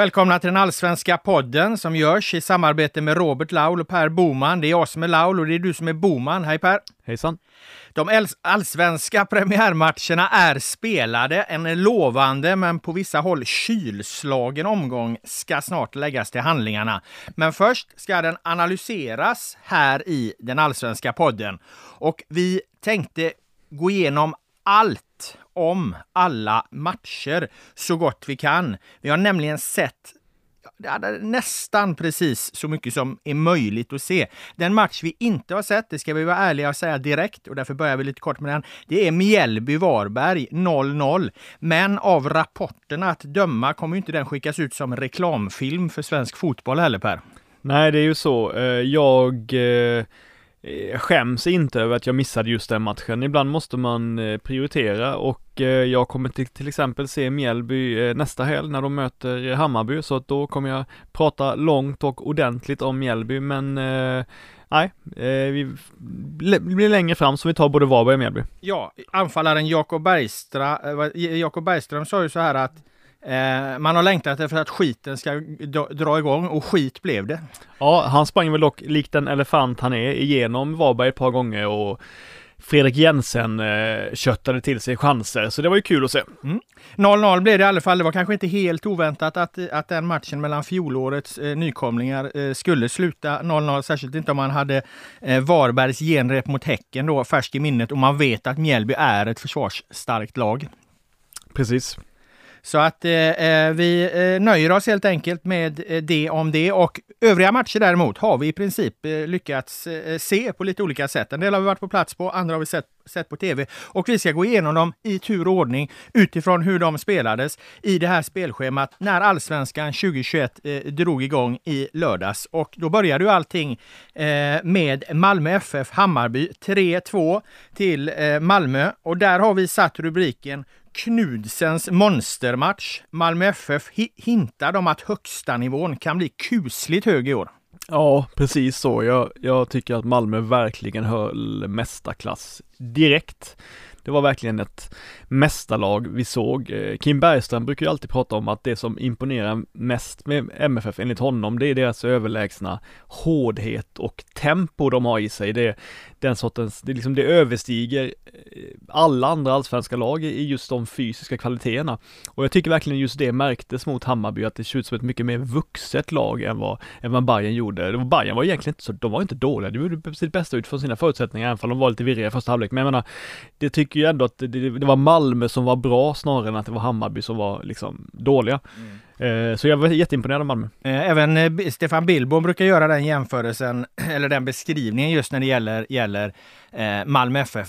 Välkomna till den allsvenska podden som görs i samarbete med Robert Laul och Per Boman. Det är jag som är Laul och det är du som är Boman. Hej Per! Hejsan! De allsvenska premiärmatcherna är spelade. En lovande men på vissa håll kylslagen omgång ska snart läggas till handlingarna. Men först ska den analyseras här i den allsvenska podden. Och vi tänkte gå igenom allt om alla matcher så gott vi kan. Vi har nämligen sett nästan precis så mycket som är möjligt att se. Den match vi inte har sett, det ska vi vara ärliga och säga direkt och därför börjar vi lite kort med den. Det är Mjällby-Varberg 0-0. Men av rapporterna att döma kommer inte den skickas ut som reklamfilm för svensk fotboll heller Per. Nej, det är ju så. Eh, jag eh, skäms inte över att jag missade just den matchen. Ibland måste man eh, prioritera och jag kommer till, till exempel se Mjällby eh, nästa helg när de möter Hammarby så att då kommer jag prata långt och ordentligt om Mjällby men Nej, vi blir längre fram så vi tar både Varberg och Mjällby. Ja, anfallaren Jakob Bergstra, Jakob Bergström sa ju så här att Eh, man har längtat efter att skiten ska dra igång och skit blev det. Ja, han sprang väl dock likt en elefant han är igenom Varberg ett par gånger och Fredrik Jensen eh, köttade till sig chanser, så det var ju kul att se. 0-0 mm. blev det i alla fall. Det var kanske inte helt oväntat att, att den matchen mellan fjolårets eh, nykomlingar eh, skulle sluta 0-0, särskilt inte om man hade eh, Varbergs genrep mot Häcken då färsk i minnet och man vet att Mjällby är ett försvarsstarkt lag. Precis. Så att eh, eh vi eh, nöjer oss helt enkelt med eh, det om det. Och övriga matcher däremot har vi i princip lyckats se på lite olika sätt. En del har vi varit på plats på, andra har vi sett, sett på tv. Och vi ska gå igenom dem i tur och ordning utifrån hur de spelades i det här spelschemat när Allsvenskan 2021 drog igång i lördags. Och då började ju allting med Malmö FF Hammarby 3-2 till Malmö. Och där har vi satt rubriken Knudsens monstermatch. Malmö FF hintar om att högsta nivån kan bli kusligt hög i år. Ja, precis så. Jag, jag tycker att Malmö verkligen höll mästarklass direkt. Det var verkligen ett mästarlag vi såg. Eh, Kim Bergström brukar ju alltid prata om att det som imponerar mest med MFF enligt honom, det är deras överlägsna hårdhet och tempo de har i sig. Det, den sortens, det, liksom, det överstiger eh, alla andra allsvenska lag i just de fysiska kvaliteterna. Och jag tycker verkligen just det märktes mot Hammarby, att det ser ut som ett mycket mer vuxet lag än vad, än vad Bayern gjorde. Bayern var egentligen inte så, de var inte dåliga, de gjorde sitt bästa utifrån sina förutsättningar, även om de var lite virriga i första halvlek. Men jag menar, det tycker jag ändå att det, det var Malmö som var bra snarare än att det var Hammarby som var liksom dåliga. Mm. Eh, så jag var jätteimponerad av Malmö. Eh, även eh, Stefan Billborn brukar göra den jämförelsen, eller den beskrivningen just när det gäller, gäller Malmö FF.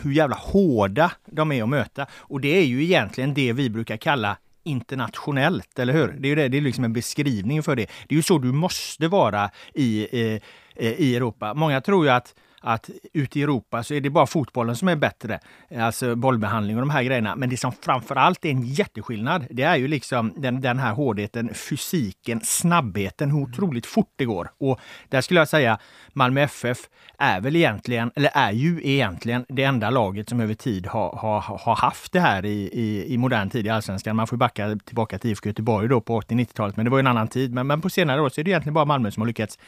Hur jävla hårda de är att möta. Och det är ju egentligen det vi brukar kalla internationellt, eller hur? Det är ju det, det är liksom en beskrivning för det. Det är ju så du måste vara i, i, i Europa. Många tror ju att att ute i Europa så är det bara fotbollen som är bättre. Alltså bollbehandling och de här grejerna. Men det som framför allt är en jätteskillnad, det är ju liksom den, den här hårdheten, fysiken, snabbheten, hur otroligt fort det går. Och där skulle jag säga Malmö FF är väl egentligen, eller är ju egentligen det enda laget som över tid har, har, har haft det här i, i, i modern tid i allsvenskan. Man får backa tillbaka till IFK Göteborg då på 80-90-talet, men det var en annan tid. Men, men på senare år så är det egentligen bara Malmö som har lyckats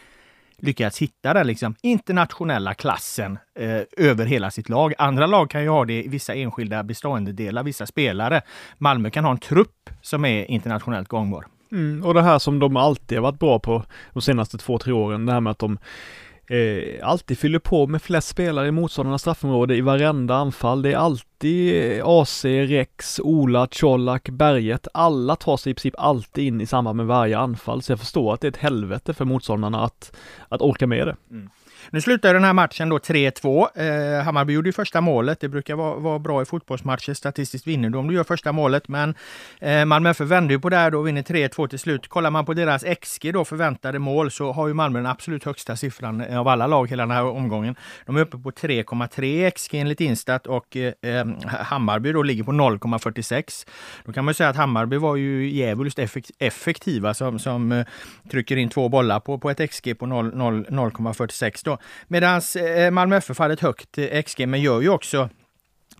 lyckats hitta den liksom internationella klassen eh, över hela sitt lag. Andra lag kan ju ha det i vissa enskilda beståndedelar, vissa spelare. Malmö kan ha en trupp som är internationellt gångbar. Mm, och det här som de alltid har varit bra på de senaste två, tre åren, det här med att de eh, alltid fyller på med flest spelare i motståndarnas straffområde i varenda anfall. Det är alltid eh, AC, Rex, Ola, Colak, Berget. Alla tar sig i princip alltid in i samband med varje anfall, så jag förstår att det är ett helvete för motståndarna att, att orka med det. Mm. Nu slutar den här matchen då 3-2. Eh, Hammarby gjorde ju första målet. Det brukar vara, vara bra i fotbollsmatcher. Statistiskt vinner du om du gör första målet. Men eh, Malmö FF vände ju på det här då och vinner 3-2 till slut. Kollar man på deras XG då, förväntade mål, så har ju Malmö den absolut högsta siffran eh, av alla lag hela den här omgången. De är uppe på 3,3 XG enligt Instat och eh, eh, Hammarby då ligger på 0,46. Då kan man säga att Hammarby var ju djävulskt effektiva som, som eh, trycker in två bollar på, på ett XG på 0,46 Medan eh, Malmö FF hade ett högt eh, XG, men gör ju också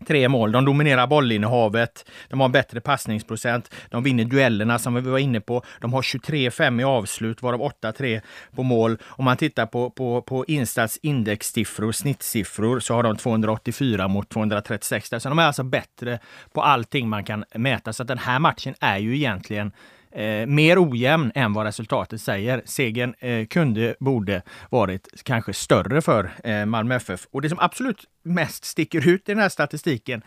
Tre mål. De dominerar bollinnehavet. De har en bättre passningsprocent. De vinner duellerna som vi var inne på. De har 23-5 i avslut, varav 8-3 på mål. Om man tittar på, på, på Instats indexsiffror, snittsiffror, så har de 284 mot 236. Så de är alltså bättre på allting man kan mäta. Så att den här matchen är ju egentligen eh, mer ojämn än vad resultatet säger. Segern eh, kunde, borde varit kanske större för eh, Malmö FF. Och det som absolut mest sticker ut i den här statistiken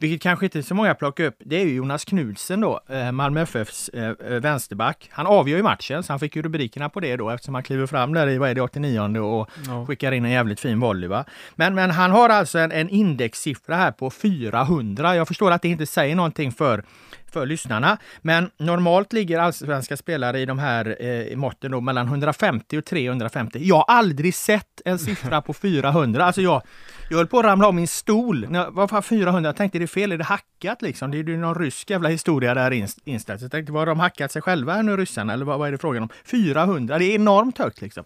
vilket kanske inte så många plockar upp, det är ju Jonas Knudsen då, eh, Malmö FFs eh, eh, vänsterback. Han avgör ju matchen, så han fick ju rubrikerna på det då eftersom han kliver fram där i, vad är det, 89 och ja. skickar in en jävligt fin volley va. Men, men han har alltså en, en indexsiffra här på 400. Jag förstår att det inte säger någonting för för lyssnarna. Men normalt ligger allsvenska spelare i de här eh, måtten då mellan 150 och 350. Jag har aldrig sett en siffra på 400. Alltså jag, jag höll på att ramla av min stol. Vad fan 400? Jag tänkte det är fel, är det hackat liksom? Det är ju någon rysk jävla historia där inställt. Jag tänkte, var de hackat sig själva här nu ryssarna? Eller vad, vad är det frågan om? 400, det är enormt högt liksom.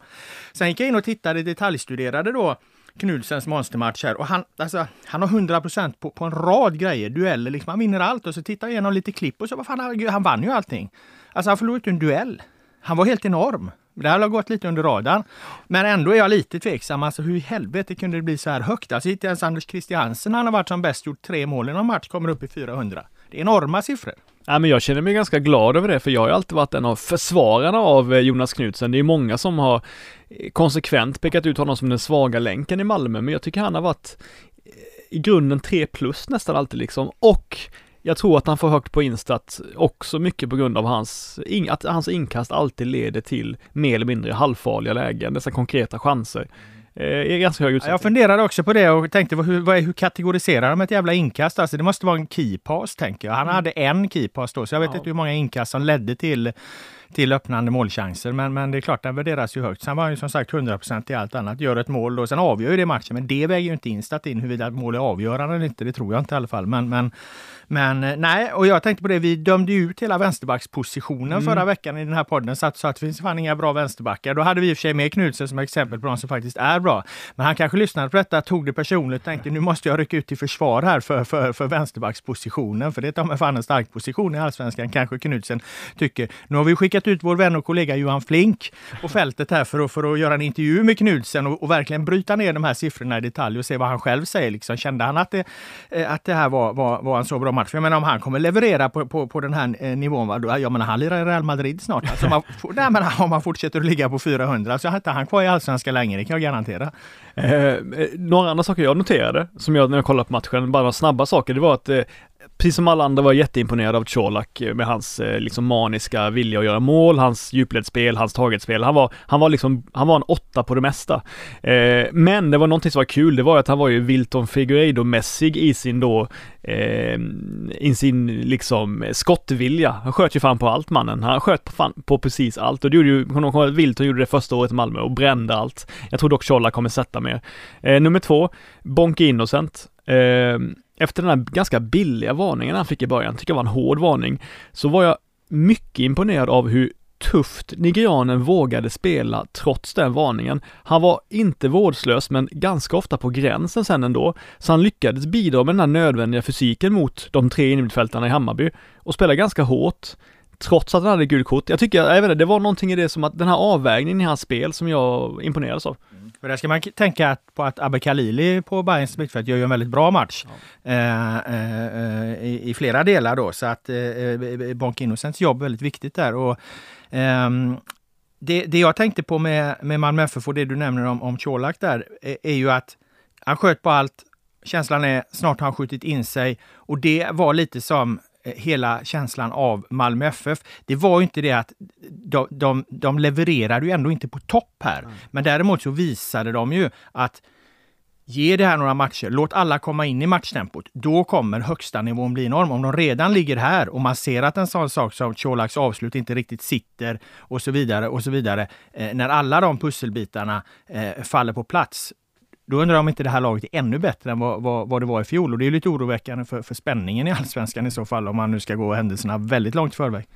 Sen gick jag in och tittade, detaljstuderade då Knudsens monstermatch här. Och han, alltså, han har 100 på, på en rad grejer, dueller, liksom. han vinner allt. Och så tittar jag igenom lite klipp och så, vad fan, han, han vann ju allting. Alltså han förlorade ju en duell. Han var helt enorm. Det här har gått lite under radarn. Men ändå är jag lite tveksam. Alltså hur i helvete kunde det bli så här högt? Alltså inte ens Anders Christiansen, han har varit som bäst, gjort tre mål i någon match, kommer upp i 400. Det är enorma siffror. Ja, men jag känner mig ganska glad över det, för jag har ju alltid varit en av försvararna av eh, Jonas Knutsen. Det är många som har eh, konsekvent pekat ut honom som den svaga länken i Malmö, men jag tycker han har varit eh, i grunden 3 plus nästan alltid liksom. Och jag tror att han får högt på Instat också mycket på grund av hans, att hans inkast alltid leder till mer eller mindre halvfarliga lägen, dessa konkreta chanser. Eh, i ganska hög utsträckning. Jag funderade också på det och tänkte hur, hur kategoriserar de ett jävla inkast? Alltså det måste vara en keypass tänker jag. Han mm. hade en keypass då, så jag vet ja. inte hur många inkast som ledde till till öppnande målchanser. Men, men det är klart, den värderas ju högt. Sen var han ju som sagt 100% i allt annat. Gör ett mål och sen avgör ju det matchen. Men det väger ju inte instat in huruvida målet är avgörande eller inte. Det tror jag inte i alla fall. Men, men men eh, nej, och jag tänkte på det, vi dömde ut hela vänsterbackspositionen mm. förra veckan i den här podden, så att, så att det finns fan inga bra vänsterbackar. Då hade vi i och för sig med Knutsen som exempel på de som faktiskt är bra. Men han kanske lyssnade på detta, tog det personligt och tänkte nu måste jag rycka ut till försvar här för, för, för vänsterbackspositionen, för det är ta fan en stark position i allsvenskan, kanske Knutsen tycker. Nu har vi skickat ut vår vän och kollega Johan Flink på fältet här för att, för att göra en intervju med Knudsen och, och verkligen bryta ner de här siffrorna i detalj och se vad han själv säger. Liksom. Kände han att det, eh, att det här var, var, var en så bra match. För jag menar om han kommer leverera på, på, på den här eh, nivån, va? Då, jag menar han lirar i Real Madrid snart. Alltså, man, nej, men om han fortsätter att ligga på 400 så är inte han kvar i Allsvenskan länge, det kan jag garantera. Eh, eh, några andra saker jag noterade, som jag när jag kollade på matchen, bara några snabba saker, det var att eh, precis som alla andra var jag jätteimponerad av Colak eh, med hans eh, liksom maniska vilja att göra mål, hans djupledsspel, hans targetspel. Han var, han var liksom, han var en åtta på det mesta. Eh, men det var någonting som var kul, det var att han var ju Wilton Figueiredo-mässig i sin då, eh, i sin liksom skottvilja. Han sköt ju fan på allt mannen. Han sköt på, fan, på precis allt och det gjorde ju, Wilton gjorde det första året i Malmö och brände allt. Jag tror dock Colak kommer sätta mer. Eh, nummer två, Bonke Innocent. Eh, efter den här ganska billiga varningen han fick i början, tycker jag var en hård varning, så var jag mycket imponerad av hur tufft nigerianen vågade spela trots den varningen. Han var inte vårdslös men ganska ofta på gränsen sen ändå, så han lyckades bidra med den här nödvändiga fysiken mot de tre innermittfältarna i Hammarby och spela ganska hårt trots att han hade gult kort. Jag tycker, jag vet inte, det var någonting i det som att den här avvägningen i hans spel som jag imponerades av. För där ska man tänka på att Abbe Khalili på Bayerns mittfält gör ju en väldigt bra match ja. eh, eh, i, i, flera delar då. Så att eh, Bonk Innocents jobb är väldigt viktigt där. Och, ehm, det, det, jag tänkte på med, med Malmö FF och det du nämner om, om Colak där, är, är ju att han sköt på allt. Känslan är snart har han skjutit in sig och det var lite som Eh, hela känslan av Malmö FF. Det var ju inte det att de, de, de levererade ju ändå inte på topp här. Mm. Men däremot så visade de ju att Ge det här några matcher, låt alla komma in i matchtempot. Då kommer högsta nivån bli enorm. Om de redan ligger här och man ser att en sån sak som Colaks avslut inte riktigt sitter och så vidare och så vidare. Eh, när alla de pusselbitarna eh, faller på plats, Då undrar jag om inte det här laget är ännu bättre än vad, vad, vad det var i fjol. Och det är lite oroväckande för, för spänningen i allsvenskan i så fall, om man nu ska gå händelserna väldigt långt i förväg.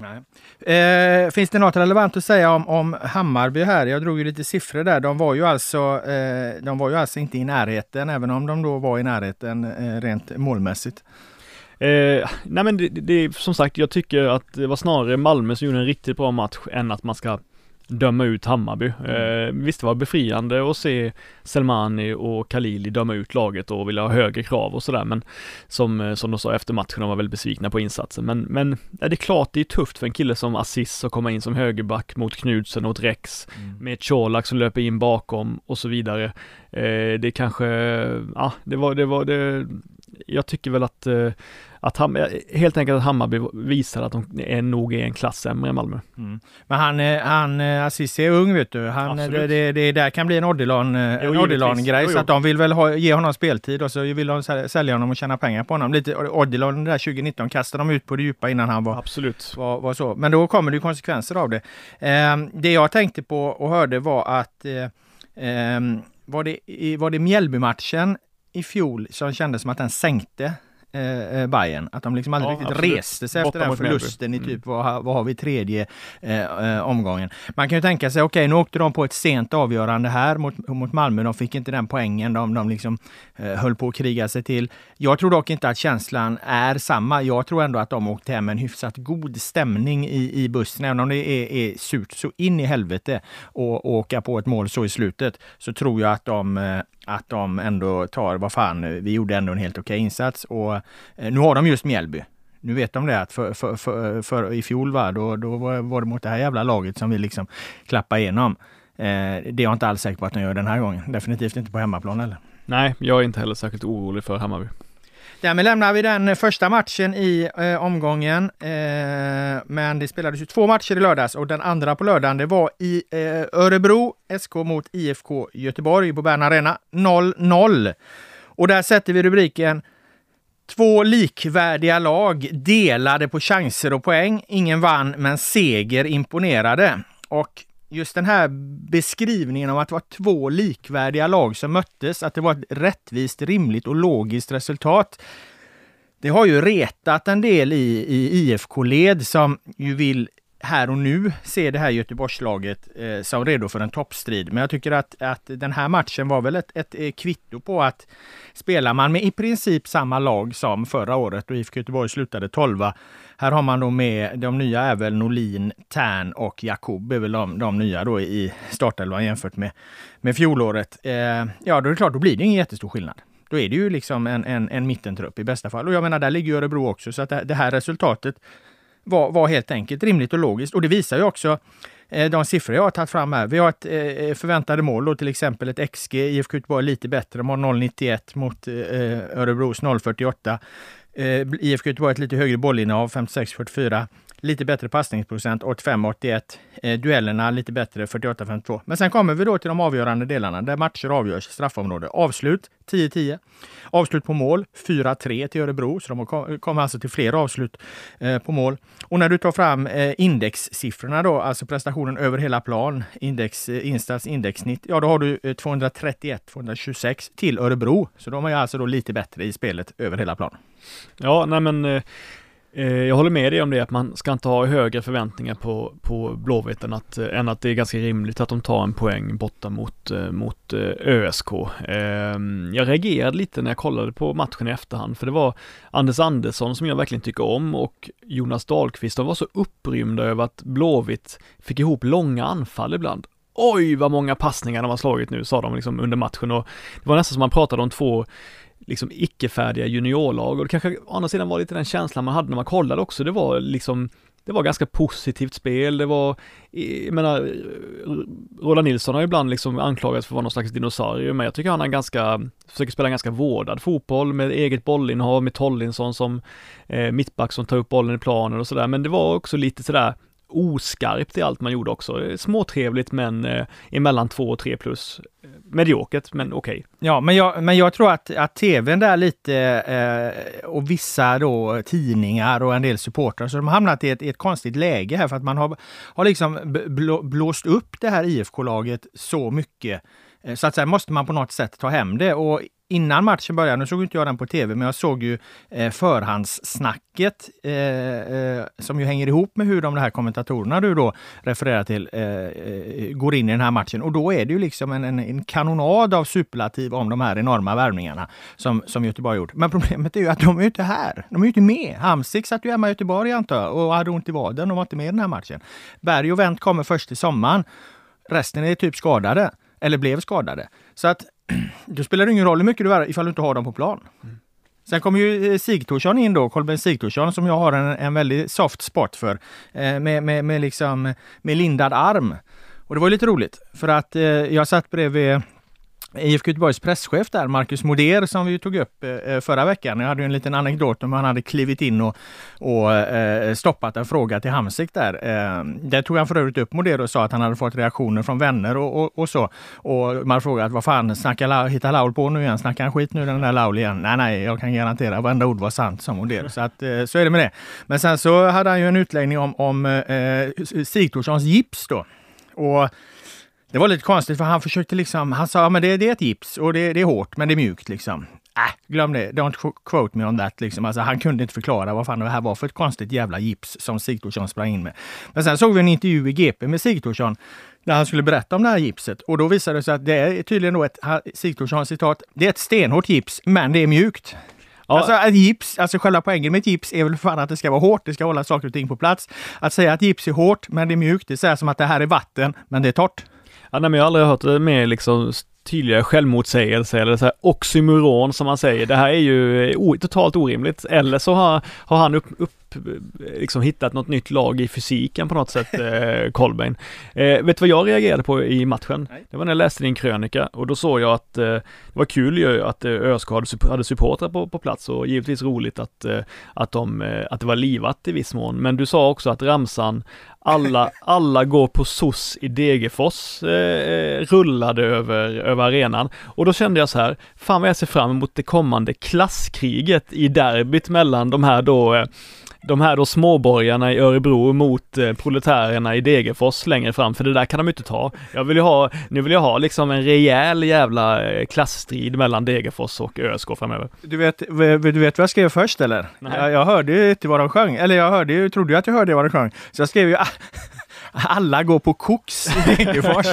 Eh, finns det något relevant att säga om, om Hammarby här? Jag drog ju lite siffror där. De var ju alltså, eh, de var ju alltså inte i närheten, även om de då var i närheten eh, rent målmässigt. Eh, nej men det, det, som sagt, jag tycker att det var snarare Malmö som gjorde en riktigt bra match än att man ska döma ut Hammarby. Mm. Eh, visst det var befriande att se Selmani och Khalili döma ut laget och vilja ha högre krav och sådär men som, eh, som de sa efter matchen, de var väldigt besvikna på insatsen. Men, men ja, det är klart det är tufft för en kille som Assis att komma in som högerback mot Knudsen och Rex mm. med Colak som löper in bakom och så vidare. Eh, det kanske, ja det var, det var, det, jag tycker väl att eh, att Ham helt enkelt att Hammarby visar att de är nog är en klass sämre än Malmö. Mm. Men han, eh, han eh, Aziz är ung vet du. Han, det, det, det där kan bli en Odilon-grej. Så att de vill väl ha, ge honom speltid och så vill de sälja honom och tjäna pengar på honom. Lite Odilon där 2019 kastade de ut på det djupa innan han var, Absolut. var, var så. Men då kommer det konsekvenser av det. Eh, det jag tänkte på och hörde var att eh, eh, var det, var det Mjällby-matchen i fjol som kändes som att den sänkte eh, eh Bayern. Att de liksom aldrig ja, riktigt absolut. reste sig efter den förlusten i typ, mm. vad, vad har vi, tredje eh, eh, omgången. Man kan ju tänka sig, okej okay, nu åkte de på ett sent avgörande här mot, mot Malmö. De fick inte den poängen. De, de liksom eh, höll på att kriga sig till. Jag tror dock inte att känslan är samma. Jag tror ändå att de åkte hem med en hyfsat god stämning i, i bussen. Även om det är, är surt så in i helvete och åka på ett mål så i slutet, så tror jag att de eh, att de ändå tar, vad fan, vi gjorde ändå en helt okej insats. Och eh, nu har de just Mjällby. Nu vet de det att för, för, för, för i fjol va, då, då var det mot det här jävla laget som vi liksom klappade igenom. Eh, det är jag inte alls säker på att de gör den här gången. Definitivt inte på hemmaplan heller. Nej, jag är inte heller särskilt orolig för Hammarby. Därmed lämnar vi den första matchen i eh, omgången. Eh, men det spelades ju två matcher i lördags och den andra på lördagen det var i eh, Örebro, SK mot IFK Göteborg på Bern Arena. 0-0. Och där sätter vi rubriken Två likvärdiga lag delade på chanser och poäng. Ingen vann, men seger imponerade. Och just den här beskrivningen av att det var två likvärdiga lag som möttes, att det var ett rättvist, rimligt och logiskt resultat. Det har ju retat en del i, i IFK-led som ju vill här och nu se det här Göteborgslaget eh, som redo för en toppstrid. Men jag tycker att, att den här matchen var väl ett, ett, ett kvitto på att spelar man med i princip samma lag som förra året och IFK Göteborg slutade 12 här har man då med de nya är väl Norlin, Tern och Jakob är väl de, de nya då i startelvan jämfört med, med fjolåret. Eh, ja, då är det klart, då blir det ingen jättestor skillnad. Då är det ju liksom en, en, en mittentrupp i bästa fall. Och jag menar, där ligger Örebro också, så att det, det här resultatet var, var helt enkelt rimligt och logiskt. Och det visar ju också eh, de siffror jag har tagit fram här. Vi har ett eh, förväntade mål då, till exempel ett XG. IFK Göteborg lite bättre. De har 0,91 mot eh, Örebros 0,48. Eh, IFK Göteborg ett lite högre bollinnehav, 56-44. Lite bättre passningsprocent, 85-81. Eh, duellerna lite bättre, 48-52. Men sen kommer vi då till de avgörande delarna där matcher avgörs i straffområde. Avslut 10-10. Avslut på mål 4-3 till Örebro, så de kommer alltså till fler avslut eh, på mål. Och när du tar fram eh, indexsiffrorna då, alltså prestationen över hela plan, index, eh, instats indexsnitt, ja då har du eh, 231-226 till Örebro. Så de är alltså då lite bättre i spelet över hela plan. Ja, nej men eh, eh, jag håller med dig om det, att man ska inte ha högre förväntningar på, på Blåvitt än att, eh, än att det är ganska rimligt att de tar en poäng borta mot, eh, mot eh, ÖSK. Eh, jag reagerade lite när jag kollade på matchen i efterhand, för det var Anders Andersson som jag verkligen tycker om och Jonas Dahlqvist, de var så upprymda över att Blåvitt fick ihop långa anfall ibland. Oj, vad många passningar de har slagit nu, sa de liksom under matchen och det var nästan som man pratade om två liksom icke-färdiga juniorlag. Och det kanske å andra sidan var lite den känslan man hade när man kollade också. Det var liksom det var ganska positivt spel, det var, jag menar, Roland Nilsson har ibland liksom anklagats för att vara någon slags dinosaurie, men jag tycker han har ganska, försöker spela ganska vårdad fotboll med eget bollinnehav, med Tollinsson som eh, mittback som tar upp bollen i planen och sådär, men det var också lite sådär oskarpt i allt man gjorde också. Småtrevligt men eh, emellan två och tre plus. Eh, mediokert, men okej. Okay. Ja, men jag, men jag tror att, att tvn där lite eh, och vissa då tidningar och en del supportrar, så de har hamnat i ett, i ett konstigt läge här för att man har, har liksom blåst upp det här IFK-laget så mycket eh, så att sen måste man på något sätt ta hem det. Och innan matchen började, nu såg inte jag den på tv, men jag såg ju eh, förhandssnacket eh, eh, som ju hänger ihop med hur de här kommentatorerna du då refererar till eh, eh, går in i den här matchen. Och då är det ju liksom en, en, en kanonad av superlativ om de här enorma värvningarna som, som Göteborg gjort. Men problemet är ju att de är ju inte här. De är ju inte med. Hamsik satt ju hemma i Göteborg antar jag och hade ont i vaden. De var inte med i den här matchen. Berg och Wendt kommer först i sommaren. Resten är typ skadade eller blev skadade. Så att då spelar det ingen roll hur mycket du är ifall du inte har dem på plan. Mm. Sen kommer ju eh, Sigthorsson in då, Kolben Sigthorsson som jag har en, en väldigt soft spot för. Eh, med, med, med, liksom, med lindad arm. Och det var lite roligt för att eh, jag satt bredvid IFK Göteborgs presschef där, Marcus Moder, som vi tog upp eh, eh, förra veckan. Jag hade en liten anekdot om han hade klivit in och, och eh, stoppat en fråga till Hamsik där. Där tog han för övrigt upp Moder och sa att han hade fått reaktioner från vänner och, och, och så. Och man frågade vad fan snackar hittar Laul på nu igen? Snackar han skit nu den där Laul igen? Nej, nej, jag kan garantera varenda ord var sant som Moder. Så att så är det med det. Men sen så hade han ju en utläggning om, om eh, Sigthorssons gips då. Och det var lite konstigt för han försökte liksom, han sa men det, det är ett gips och det, det är hårt men det är mjukt liksom. Äh, glöm det, don't quote me on that. Liksom. Alltså, han kunde inte förklara vad fan det här var för ett konstigt jävla gips som Sigthorsson sprang in med. Men sen såg vi en intervju i GP med Sigthorsson där han skulle berätta om det här gipset och då visade det sig att det är tydligen då ett Sigthorsson citat. Det är ett stenhårt gips, men det är mjukt. Ja. Alltså ett gips, alltså själva poängen med ett gips är väl fan att det ska vara hårt, det ska hålla saker och ting på plats. Att säga att gips är hårt, men det är mjukt, det är som att det här är vatten, men det är torrt. Ja, nej, men jag har aldrig hört det mer liksom tydliga självmotsägelser eller så här oxymoron som man säger. Det här är ju eh, totalt orimligt. Eller så har, har han upp, upp liksom hittat något nytt lag i fysiken på något sätt, eh, Kolbein. Eh, vet du vad jag reagerade på i matchen? Nej. Det var när jag läste din krönika och då såg jag att eh, det var kul ju att eh, ÖSK hade, hade supportrar på, på plats och givetvis roligt att, eh, att, de, eh, att det var livat i viss mån. Men du sa också att ramsan alla, alla går på SOS i Degerfors eh, rullade över, över arenan. Och då kände jag så här, fan vad jag ser fram emot det kommande klasskriget i derbyt mellan de här då eh, de här då småborgarna i Örebro mot eh, proletärerna i Degerfors längre fram, för det där kan de inte ta. Jag vill ju ha, nu vill jag ha liksom en rejäl jävla eh, klassstrid mellan Degerfors och ÖSK framöver. Du vet, du vet vad jag skrev först eller? Jag, jag, hörde ju inte vad de sjöng, eller jag hörde ju, trodde ju att jag hörde vad de sjöng. Så jag skrev ju alla går på koks i Degerfors.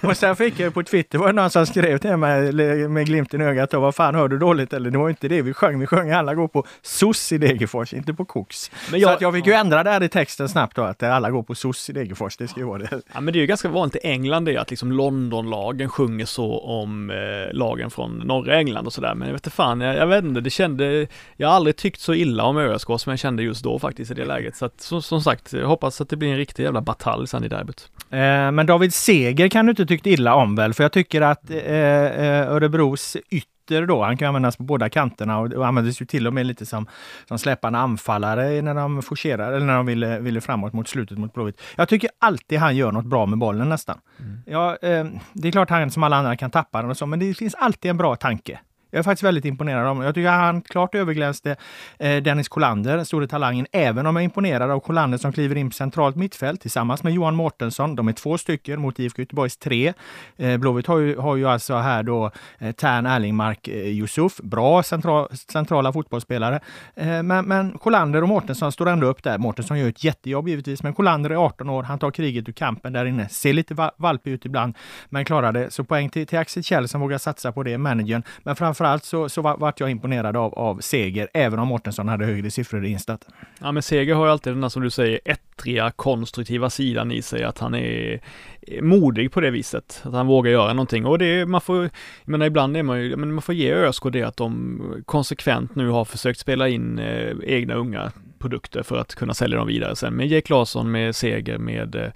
och sen fick jag på Twitter, var det någon som skrev till mig med glimten i ögat, vad fan hör du dåligt eller? Det var inte det vi sjöng, vi sjöng alla går på SOS i Degerfors, inte på koks. Men jag, så att jag fick ju ändra det här i texten snabbt då, att alla går på SOS i Degerfors, det ska ju vara det. Ja men det är ju ganska vanligt i England det, att liksom Londonlagen sjunger så om eh, lagen från norra England och sådär, men jag vet inte fan, jag, jag, vet inte, det kände, jag har aldrig tyckt så illa om ÖSK som jag kände just då faktiskt i det läget, så att som, som sagt, jag hoppas att det blir en riktig jävla batalj sen i derbyt. Eh, men David Seger kan du inte tyckt illa om väl? För jag tycker att eh, eh Örebros ytter då, han kan användas på båda kanterna och, och användes ju till och med lite som, som släpande anfallare när de forcerar eller när de ville, ville framåt mot slutet mot Blåvitt. Jag tycker alltid han gör något bra med bollen nästan. Mm. Ja, eh, det är klart han som alla andra kan tappa den och så, men det finns alltid en bra tanke. Jag är faktiskt väldigt imponerad av honom. Jag tycker han klart överglänste eh, Dennis Kolander, den store talangen, även om jag är imponerad av Kolander som kliver in på centralt mittfält tillsammans med Johan Mårtensson. De är två stycken mot IFK Göteborgs tre. Eh, Blåvitt har ju, har ju alltså här då eh, Tern Erlingmark eh, Yusuf, bra central, centrala fotbollsspelare. Eh, men, men Kolander och Mårtensson står ändå upp där. Mårtensson gör ett jättejobb givetvis, men Kolander är 18 år. Han tar kriget ur kampen där inne. Ser lite valpig ut ibland, men klarar det. Så poäng till, till Axel Kjell som vågar satsa på det, managern. Men framför framförallt så, så vart jag imponerad av, av Seger, även om Mårtensson hade högre siffror i Instat. Ja men Seger har ju alltid den här som du säger ettriga konstruktiva sidan i sig, att han är modig på det viset, att han vågar göra någonting och det, man får, jag menar ibland är man ju, men man får ge ÖSK det att de konsekvent nu har försökt spela in eh, egna unga produkter för att kunna sälja dem vidare sen med Jake Larsson, med Seger, med, eh,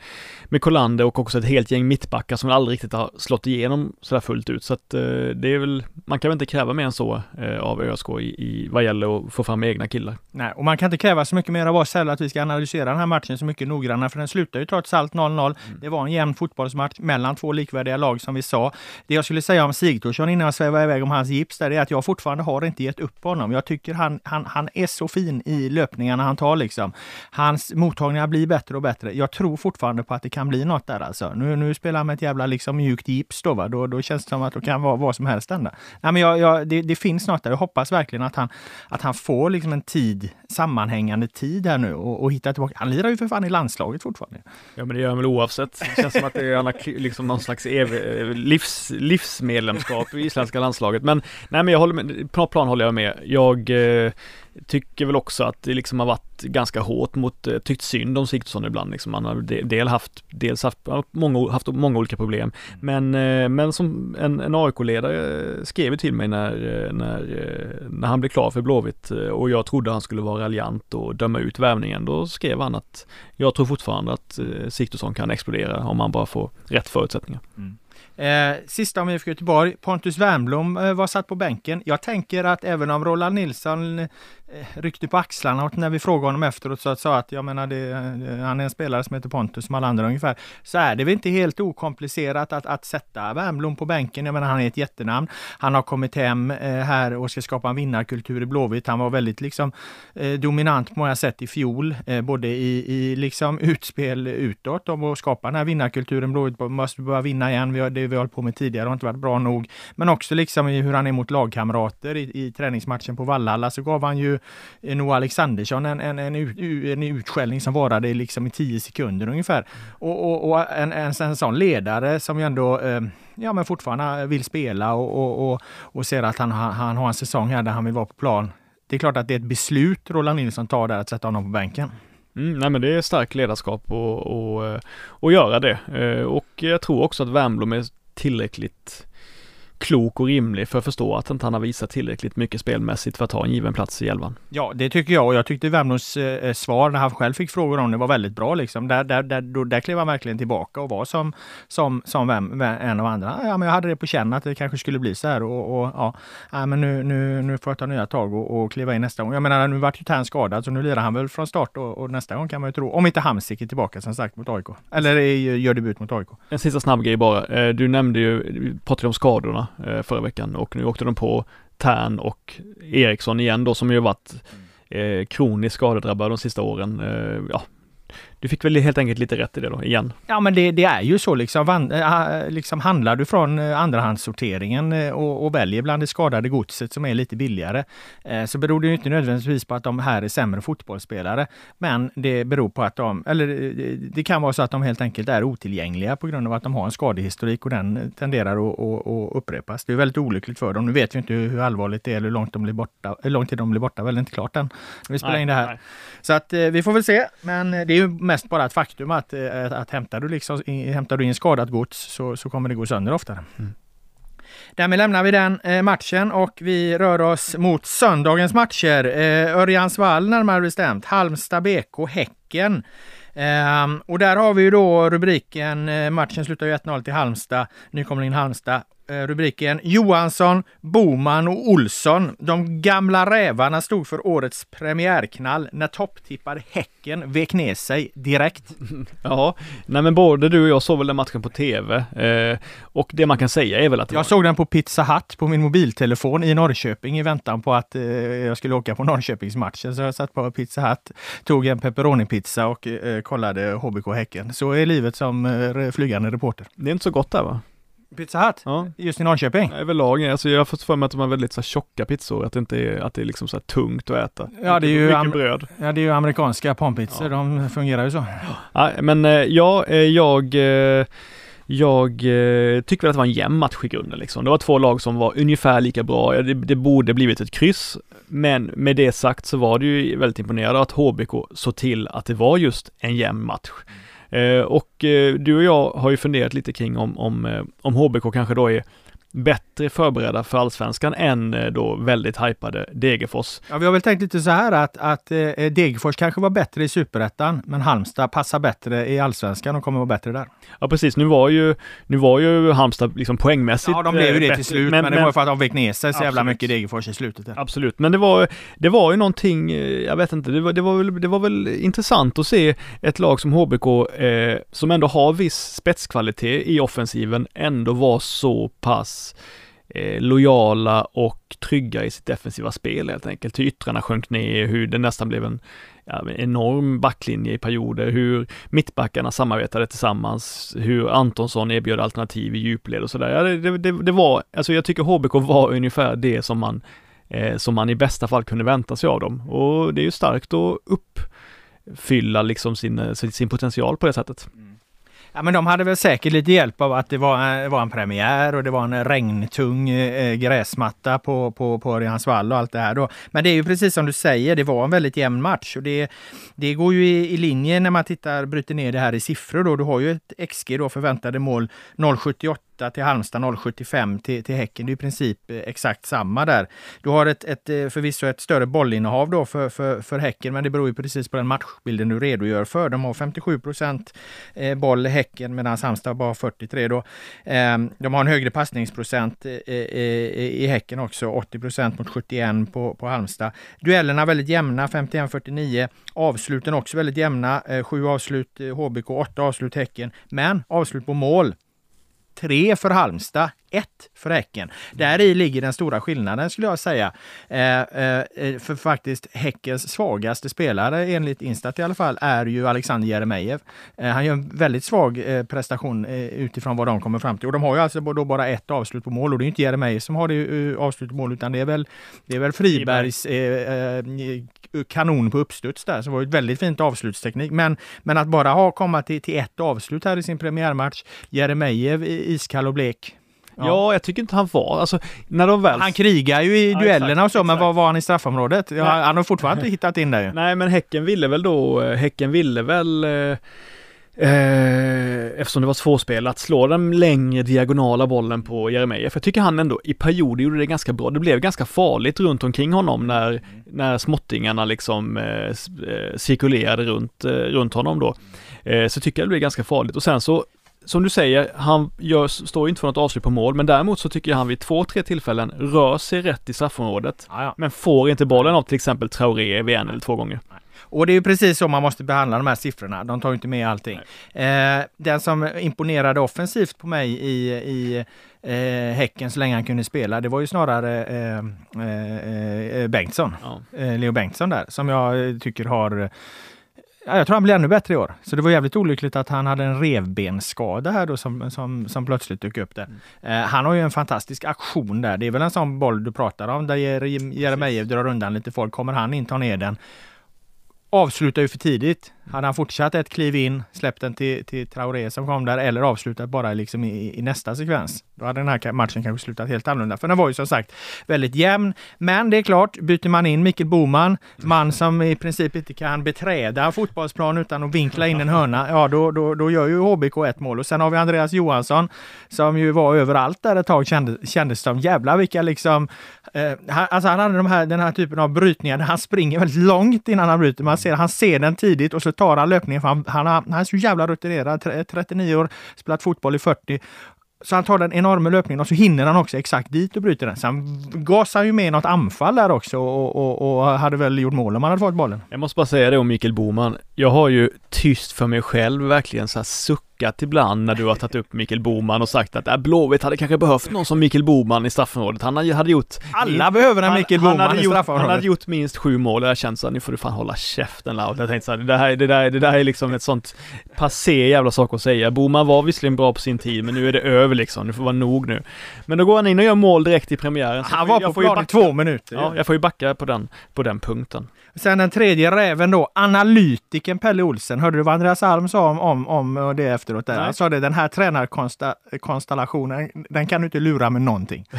med Kolander och också ett helt gäng mittbackar som aldrig riktigt har slått igenom sådär fullt ut. Så att eh, det är väl, man kan väl inte kräva mer än så eh, av ÖSK i, i vad gäller att få fram egna killar. Nej, och man kan inte kräva så mycket mer av oss heller att vi ska analysera den här matchen så mycket noggrannare, för den slutar ju trots allt 0-0. Mm. Det var en jämn fotbollsmatch mellan två likvärdiga lag som vi sa. Det jag skulle säga om Sigthorsson innan jag svävar iväg om hans gips där, är att jag fortfarande har inte gett upp på honom. Jag tycker han, han, han är så fin i löpningen passningarna han tar liksom. Hans mottagningar blir bättre och bättre. Jag tror fortfarande på att det kan bli något där alltså. Nu, nu spelar han med ett jävla liksom mjukt gips då, va? Då, då känns det som att det kan vara vad som helst ända. Nej, men jag, jag, det, det, finns något där. Jag hoppas verkligen att han, att han får liksom en tid, sammanhängande tid här nu och, och hitta tillbaka. Han lirar ju för fan i landslaget fortfarande. Ja men det gör han väl oavsett. Det känns som att det är liksom någon slags ev- eh, livs, livsmedlemskap i isländska landslaget. Men nej men jag håller med, på något plan håller jag med. Jag eh, tycker väl också att det liksom har varit ganska hårt mot, eh, tyckt synd om Sigthorsson ibland liksom. Han har del haft, dels haft många, haft många olika problem. Men, eh, men som en, en AIK-ledare skrev till mig när, eh, när, när han blev klar för Blåvitt och jag trodde han skulle vara raljant och döma ut värvningen. Då skrev han att jag tror fortfarande att Sigthorsson kan explodera om han bara får rätt förutsättningar. Mm. Eh, sista om IFK Göteborg. Pontus Wernbloom eh, var satt på bänken. Jag tänker att även om Roland Nilsson Eh, ryckte på axlarna och när vi frågade honom efteråt så sa att jag menar det, eh, han är en spelare som heter Pontus som alla andra ungefär. Så är det väl inte helt okomplicerat att, att sätta Wernbloom på bänken. Jag menar han är ett jättenamn. Han har kommit hem eh, här och ska skapa en vinnarkultur i Blåvitt. Han var väldigt liksom eh, dominant på många sätt i fjol, eh, både i, i liksom utspel utåt om att skapa den här vinnarkulturen. Blåvitt måste börja vinna igen. Vi har, det vi har hållit på med tidigare har inte varit bra nog. Men också liksom i hur han är mot lagkamrater i, i träningsmatchen på Vallhalla så gav han ju Eh, Noah Alexandersson en, en, en, en utskällning som varade liksom i tio sekunder ungefär. Och, och, och en, en, en sån ledare som ju ändå eh, ja, men fortfarande vill spela och, och, och, och ser att han, han, han har en säsong här där han vill vara på plan. Det är klart att det är ett beslut Roland Nilsson tar där att sätta honom på bänken. Mm, nej men det är starkt ledarskap och, och, eh, och göra det. Eh, och jag tror också att Wernbloom är tillräckligt klok och rimlig för att förstå att inte han har visat tillräckligt mycket spelmässigt för att ta en given plats i elvan. Ja, det tycker jag och jag tyckte Värmlands eh, svar när han själv fick frågor om det var väldigt bra liksom. Där, där, där, då, där klev han verkligen tillbaka och var som, som, som vem, en av andra. Ja, men jag hade det på känn att det kanske skulle bli så här och, och ja, ja, men nu, nu, nu får jag ta nya tag och, och kliva in nästa gång. Jag menar, nu vart ju Tern skadad så nu lirar han väl från start och, och, nästa gång kan man ju tro, om inte Hamsik är tillbaka som sagt mot AIK. Eller gör debut mot AIK. En sista snabb grej bara. Eh, du nämnde ju, pratade om skadorna eh, förra veckan och nu åkte de på Tern och Eriksson igen då som ju varit eh, kroniskt skadedrabbade de sista åren. Eh, ja, du fick väl helt enkelt lite rätt i det då, igen? Ja, men det, det är ju så liksom. Van, äh, liksom handlar du från äh, andrahandssorteringen äh, och, och, väljer bland det skadade godset som är lite billigare, så beror det inte nödvändigtvis på att de här är sämre fotbollsspelare. Men det beror på att de, eller det kan vara så att de helt enkelt är otillgängliga på grund av att de har en skadehistorik och den tenderar att, att, att upprepas. Det är väldigt olyckligt för dem. Nu vet vi inte hur allvarligt det är eller hur långt de blir borta. Hur lång tid de blir borta, väl inte klart än. Vi spelar nej, in det här. Nej. Så att vi får väl se. Men det är ju mest bara ett faktum att, att, att hämtar, du liksom, hämtar du in skadat gods så, så kommer det gå sönder oftare. Mm. Därmed lämnar vi den eh, matchen och vi rör oss mot söndagens matcher. Eh, Örjansvall närmare bestämt, Halmstad BK, Häcken. Eh, och där har vi ju då rubriken, eh, matchen slutar ju 1-0 till Halmstad, nykomling Halmstad. Eh, rubriken Johansson, Boman och Olsson. De gamla rävarna stod för årets premiärknall när topptippade Häcken vek ner sig direkt. Ja, nej men både du och jag såg väl den matchen på tv eh, och det man kan säga är väl att Jag var... såg den på Pizza Hut på min mobiltelefon i Norrköping i väntan på att eh, jag skulle åka på Norrköpingsmatchen. Så jag satt på Pizza Hut, tog en pepperoni-pizza och eh, kollade HBK Häcken. Så är livet som eh, flygande reporter. Det är inte så gott där va? Pizza Hut? Ja. Just i Norrköping? Överlag, alltså jag har fått för mig att de har väldigt så tjocka pizzor, att det inte är, att det är liksom så tungt att äta. Ja, det är ju, mycket bröd. Ja, det är ju amerikanska pompizzor, ja. de fungerar ju så. Ja, men eh, ja, eh, jag eh, jag tycker väl att det var en jämn match i grunden liksom. Det var två lag som var ungefär lika bra. Det, det borde blivit ett kryss. Men med det sagt så var det ju väldigt imponerande att HBK såg till att det var just en jämn match. Eh, och eh, du och jag har ju funderat lite kring om, om, eh, om HBK kanske då är bättre förberedda för allsvenskan än eh, då väldigt hypade Degerfors. Ja, vi har väl tänkt lite så här att, att eh, Degerfors kanske var bättre i superettan, men Halmstad passar bättre i allsvenskan och kommer vara bättre där. Ja, precis. Nu var ju, nu var ju Halmstad liksom poängmässigt Ja, de blev ju det bättre, till slut, men, men det var för att de fick ner sig så jävla mycket Degerfors i slutet. Där. Absolut, men det var, det var ju någonting, jag vet inte, det var, det var, väl, det var väl intressant att se ett lag som HBK, eh, som ändå har viss spetskvalitet i offensiven, ändå var så pass eh, lojala och trygga i sitt defensiva spel helt enkelt. Hur yttrarna sjönk ner, hur det nästan blev en ja, enorm backlinje i perioder, hur mittbackarna samarbetade tillsammans, hur Antonsson erbjöd alternativ i djupled och sådär. Ja, det, det, det, var, alltså jag tycker HBK var ungefär det som man, eh, som man i bästa fall kunde vänta sig av dem. Och det är ju starkt att uppfylla liksom sin, eh, sin potential på det sättet. Mm. Ja, men de hade väl säkert lite hjälp av att det var, eh, var en premiär och det var en regntung eh, gräsmatta på, på, på Örjansvall och allt det här. Då. Men det är ju precis som du säger, det var en väldigt jämn match och det, det går ju i, i linje när man tittar, bryter ner det här i siffror. Då. Du har ju ett XG då, förväntade mål 0,78 till Halmstad, 0,75 till, till Häcken. Det är i princip eh, exakt samma där. Du har ett, ett, eh, förvisso ett större bollinnehav då för, för, för Häcken, men det beror ju precis på den matchbilden du redogör för. De har 57 procent eh, boll Häcken medan Halmstad bara har 43 då. Ehm, de har en högre passningsprocent i Häcken också, 80 procent mot 71 på, på Halmstad. Duellerna väldigt jämna, 51-49. Avsluten också väldigt jämna, sju avslut HBK, åtta avslut Häcken. Men avslut på mål tre för Halmstad, ett för Häcken. Där i ligger den stora skillnaden skulle jag säga. Eh, eh, för faktiskt Häckens svagaste spelare, enligt Instat i alla fall, är ju Alexander Jeremejeff. Eh, han gör en väldigt svag eh, prestation eh, utifrån vad de kommer fram till. Och de har ju alltså då bara ett avslut på mål och det är inte Jeremejeff som har det avslut på mål utan det är väl, det är väl Fribergs eh, kanon på uppstuds där. Så det var ett väldigt fint avslutsteknik. Men, men att bara ha komma till, till ett avslut här i sin premiärmatch, Jeremejeff iskall och blek. Ja. ja. jag tycker inte han var, alltså när de väl... Han krigar ju i ja, duellerna exakt, och så, exakt. men var var han i straffområdet? Ja, han har fortfarande inte hittat in där ju. Nej, men Häcken ville väl då, Häcken ville väl eh, Eh, eftersom det var svårspelat, slå den längre diagonala bollen på Jeremejeff. Jag tycker han ändå i perioder gjorde det ganska bra. Det blev ganska farligt runt omkring honom när, när småttingarna liksom eh, eh cirkulerade runt, eh, runt honom då. Eh, så tycker jag det blev ganska farligt och sen så som du säger, han gör, står inte för något avslut på mål, men däremot så tycker jag han vid två, tre tillfällen rör sig rätt i straffområdet. Ja, ja. Men får inte bollen av till exempel Traoré vid en eller två gånger. Och det är ju precis så man måste behandla de här siffrorna. De tar ju inte med allting. Eh, den som imponerade offensivt på mig i, i eh, Häcken så länge han kunde spela, det var ju snarare eh, eh, eh Bengtsson. Ja. Eh, Leo Bengtsson där, som jag tycker har jag tror han blir ännu bättre i år. Så det var jävligt olyckligt att han hade en revbensskada här då som, som, som plötsligt dök upp där. Mm. Eh, han har ju en fantastisk aktion där. Det är väl en sån boll du pratar om där Jeremejeff drar undan lite folk. Kommer han in, tar ner den avslutar ju för tidigt. Hade han fortsatt ett kliv in, släppt den till, till Traoré som kom där eller avslutat bara liksom i, i, nästa sekvens. Då hade den här matchen kanske slutat helt annorlunda. För den var ju som sagt väldigt jämn. Men det är klart, byter man in Mikael Boman, man som i princip inte kan beträda fotbollsplan utan att vinkla in en hörna, ja då, då, då gör ju HBK ett mål. Och sen har vi Andreas Johansson som ju var överallt där ett tag kändes, kändes som. Jävlar vilka liksom... Eh, alltså han hade de här, den här typen av brytningar där han springer väldigt långt innan han bryter. Man ser, han ser den tidigt och så tar han löpningen. För han, han, han är så jävla rutinerad, 39 år, spelat fotboll i 40 så han tar den enorma löpningen och så hinner han också exakt dit och bryter den. Sen han gasar ju med något anfall där också och, och, och hade väl gjort mål om han hade fått bollen. Jag måste bara säga det om Mikael Boman. Jag har ju tyst för mig själv verkligen så här suck suckat ibland när du har tagit upp Mikael Boman och sagt att äh, Blåvitt hade kanske behövt någon som Mikael Boman i straffområdet. Han hade gjort... Alla behöver en Mikael Boman han i straffområdet. Han hade gjort minst sju mål och jag kände så här, nu får du fan hålla käften Laud. Jag tänkte så här, det här, det, där, det där är liksom ett sånt passé jävla sak att säga. Boman var visserligen bra på sin tid, men nu är det över liksom. Nu får vara nog nu. Men då går han in och gör mål direkt i premiären. Han var på plan i två minuter. Ja, jag får ju backa på den, på den punkten. Sen den tredje räven då, analytiken Pelle Olsen. Hörde du vad Andreas Alm sa om, om, om det efteråt? Där? Han sa det, den här tränarkonstellationen, den kan du inte lura med någonting.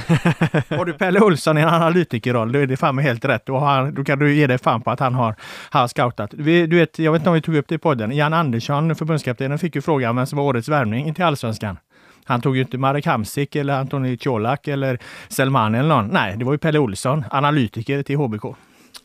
Har du Pelle Olsson i en analytikerroll, då är det fan helt rätt. Då, har, då kan du ge dig fan på att han har, har scoutat. Vi, du vet, jag vet inte om vi tog upp det i podden. Jan Andersson, förbundskaptenen, fick ju frågan vem som var årets värvning till allsvenskan. Han tog ju inte Marek Hamsik eller Antoni Colak eller Selman eller någon. Nej, det var ju Pelle Olsson, analytiker till HBK.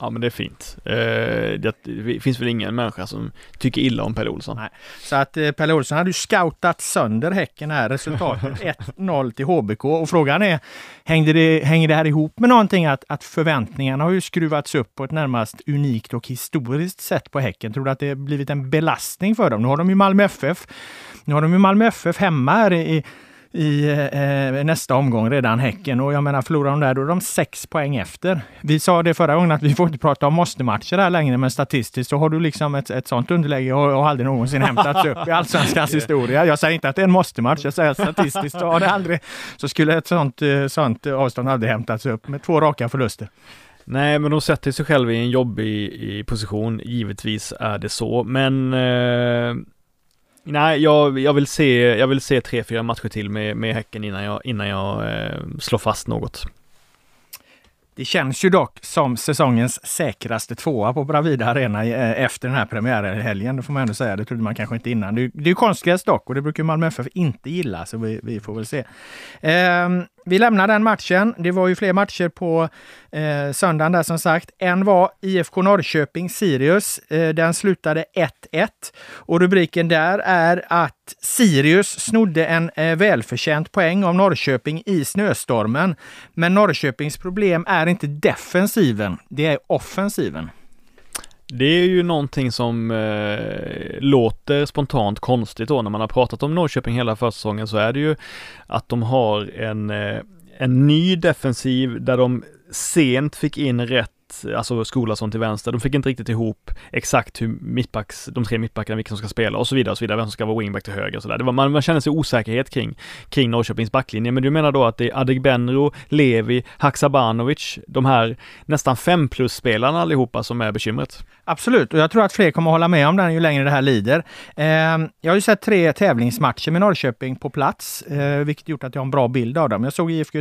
Ja men det är fint. Eh, det finns väl ingen människa som tycker illa om Pelle Olsson. Nej. Så att eh, Pelle Olsson hade ju scoutat sönder Häcken här. Resultatet 1-0 till HBK. Och frågan är, hängde det, hänger det här ihop med någonting att, att förväntningarna har ju skruvats upp på ett närmast unikt och historiskt sätt på Häcken? Tror du att det blivit en belastning för dem? Nu har de ju Malmö FF. Nu har de ju Malmö FF hemma här i i eh, nästa omgång redan Häcken. Och jag menar, förlorar de där, då är de sex poäng efter. Vi sa det förra gången att vi får inte prata om måste-matcher här längre, men statistiskt så har du liksom ett, ett sånt underläge och, och aldrig någonsin hämtats upp i allsvenskans historia. Jag säger inte att det är en måste-match, jag säger statistiskt så har det aldrig, så skulle ett sånt, eh, sånt avstånd aldrig hämtats upp med två raka förluster. Nej, men de sätter sig själva i en jobbig i position, givetvis är det så, men eh, Nej, jag, jag, vill se, jag vill se tre, fyra matcher till med, med Häcken innan jag, innan jag eh, slår fast något. Det känns ju dock som säsongens säkraste tvåa på Bravida Arena eh, efter den här premiärhelgen. Det får man ändå säga. Det trodde man kanske inte innan. Det, är är konstgräs dock och det brukar Malmö FF inte gilla, så vi, vi får väl se. Um, vi lämnar den matchen. Det var ju fler matcher på eh, söndagen där som sagt. En var IFK Norrköping-Sirius. Eh, den slutade 1-1 och rubriken där är att Sirius snodde en eh, välförtjänt poäng av Norrköping i snöstormen. Men Norrköpings problem är inte defensiven, det är offensiven. Det är ju någonting som eh, låter spontant konstigt då. När man har pratat om Norrköping hela försäsongen så är det ju att de har en, eh, en ny defensiv där de sent fick in rätt alltså Skolason till vänster. De fick inte riktigt ihop exakt hur mittbacks, de tre mittbackarna, vilka som ska spela och så vidare och så vidare, vem som ska vara wingback till höger och sådär. man, man känner sig osäkerhet kring, kring Norrköpings backlinje. Men du menar då att det är Adegbenro, Levi, Haksabanovic, de här nästan fem plus-spelarna allihopa som är bekymret? Absolut, och jag tror att fler kommer att hålla med om den ju längre det här lider. Eh, jag har ju sett tre tävlingsmatcher med Norrköping på plats, eh, vilket gjort att jag har en bra bild av dem. Jag såg IFK,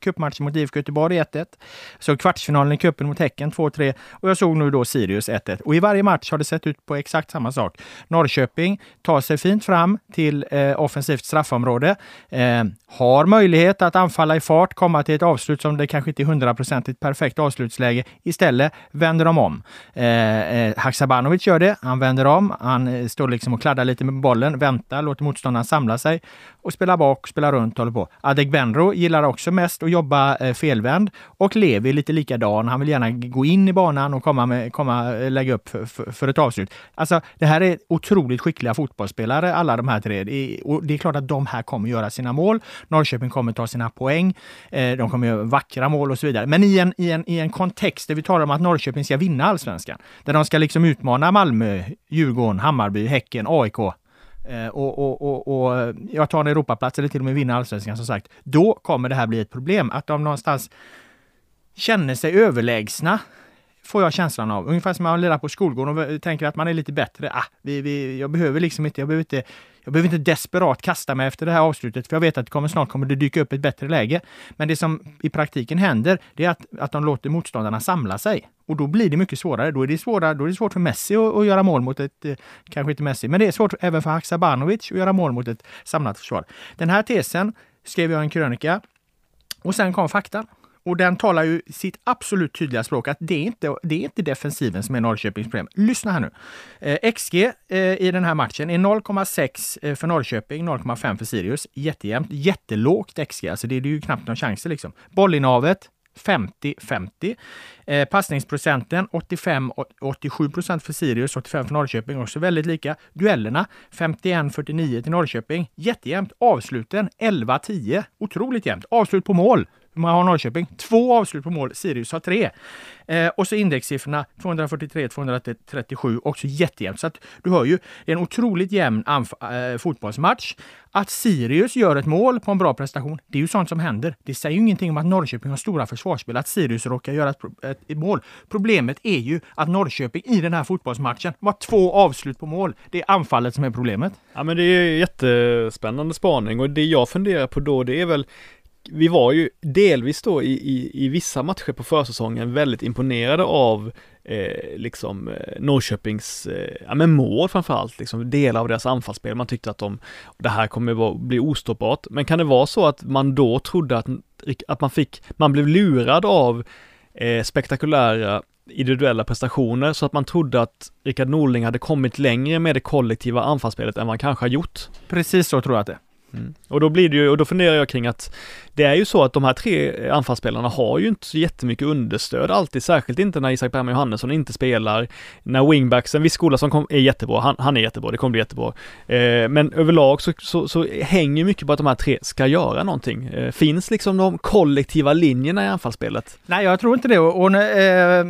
cupmatchen mot IFK Göteborg 1-1, såg kvartsfinalen i cupen mot Häcken 2-3 och jag såg nu då Sirius 1-1. Och i varje match har det sett ut på exakt samma sak. Norrköping tar sig fint fram till eh, offensivt straffområde, eh, har möjlighet att anfalla i fart, komma till ett avslut som det kanske inte är hundraprocentigt perfekt avslutsläge. Istället vänder de om. Eh, eh Haksabanovic gör det. Han vänder om. Han eh, står liksom och kladdar lite med bollen, väntar, låter motståndaren samla sig och spelar bak, spelar runt, håller på. Adegbenro gillar också mest att jobba eh, felvänd och Levi lite likadan. Han vill gärna gå in i banan och komma med, komma, eh, lägga upp för, för, för ett avslut. Alltså, det här är otroligt skickliga fotbollsspelare, alla de här tre. Det är, och det är klart att de här kommer göra sina mål. Norrköping kommer ta sina poäng. Eh, de kommer göra vackra mål och så vidare. Men i en, i en, i en kontext där vi talar om att Norrköping ska vinna allsvenskan, där de ska liksom utmana Malmö, Djurgården, Hammarby, Häcken, AIK, eh, och, och, och, och, jag tar en Europaplats eller till och med vinna allsvenskan som sagt, då kommer det här bli ett problem. Att de någonstans känner sig överlägsna, får jag känslan av. Ungefär som man lirar på skolgården och tänker att man är lite bättre. Ah, vi, vi, jag behöver liksom inte, jag behöver inte jag behöver inte desperat kasta mig efter det här avslutet, för jag vet att det kommer, snart kommer det dyka upp ett bättre läge. Men det som i praktiken händer, det är att, att de låter motståndarna samla sig. Och då blir det mycket svårare. Då är det, svåra, då är det svårt för Messi att, att göra mål mot ett, eh, kanske inte Messi, men det är svårt även för Haksabanovic att göra mål mot ett samlat försvar. Den här tesen skrev jag i en krönika och sen kom faktan. Och den talar ju sitt absolut tydliga språk att det är inte det är inte defensiven som är Norrköpings problem. Lyssna här nu. Eh, XG eh, i den här matchen är 0,6 eh, för Norrköping, 0,5 för Sirius. Jättejämnt. Jättelågt XG, alltså det är ju knappt några chanser liksom. Bollinnehavet 50-50. Eh, passningsprocenten 85-87 procent för Sirius, 85 för Norrköping, också väldigt lika. Duellerna 51-49 till Norrköping. Jättejämnt. Avsluten 11-10. Otroligt jämnt. Avslut på mål hur många har Norrköping? Två avslut på mål. Sirius har tre. Eh, och så indexsiffrorna 243, 237, också jättejämnt. Så att du hör ju, det är en otroligt jämn äh, fotbollsmatch. Att Sirius gör ett mål på en bra prestation, det är ju sånt som händer. Det säger ju ingenting om att Norrköping har stora försvarsspel, att Sirius råkar göra ett, ett, mål. Problemet är ju att Norrköping i den här fotbollsmatchen var två avslut på mål. Det är anfallet som är problemet. Ja men det är jättespännande spaning och det jag funderar på då det är väl vi var ju delvis då i, i, i vissa matcher på försäsongen väldigt imponerade av eh, liksom eh, Norrköpings, eh, ja men mål framförallt, liksom delar av deras anfallsspel. Man tyckte att de, det här kommer bli ostoppbart. Men kan det vara så att man då trodde att, att man fick, man blev lurad av eh, spektakulära individuella prestationer så att man trodde att Rickard Norling hade kommit längre med det kollektiva anfallsspelet än vad han kanske har gjort. Precis så tror jag att det är. Mm. Och då blir det ju, och då funderar jag kring att det är ju så att de här tre anfallsspelarna har ju inte så jättemycket understöd alltid, särskilt inte när Isak Bergman Johannesson inte spelar, när wingbacksen, viss skola som är jättebra, han, han, är jättebra, det kommer bli jättebra. Eh, men överlag så, så, så, hänger mycket på att de här tre ska göra någonting. Eh, finns liksom de kollektiva linjerna i anfallsspelet? Nej, jag tror inte det. Och, och eh, eh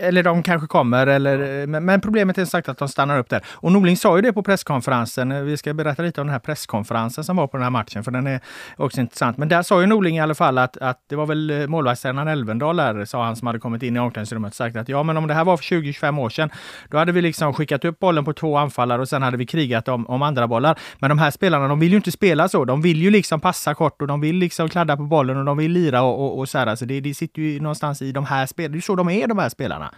eller de kanske kommer, eller, eh, men, men problemet är sagt att de stannar upp där. Och Norling sa ju det på presskonferensen. Eh, vi ska berätta lite om den här presskonferensen som var på den här matchen, för den är också intressant. Men där sa ju Norling i alla fall att, att det var väl eh, målvaktstränaren Elvendal där, sa han, som hade kommit in i omklädningsrummet och sagt att ja, men om det här var för 20-25 år sedan, då hade vi liksom skickat upp bollen på två anfallare och sen hade vi krigat om, om andra bollar. Men de här spelarna, de vill ju inte spela så. De vill ju liksom passa kort och de vill liksom kladda på bollen och de vill lira och, och, och så här. Alltså det, det sitter ju någonstans i de här spelarna. Det är ju så de är, de här spelarna.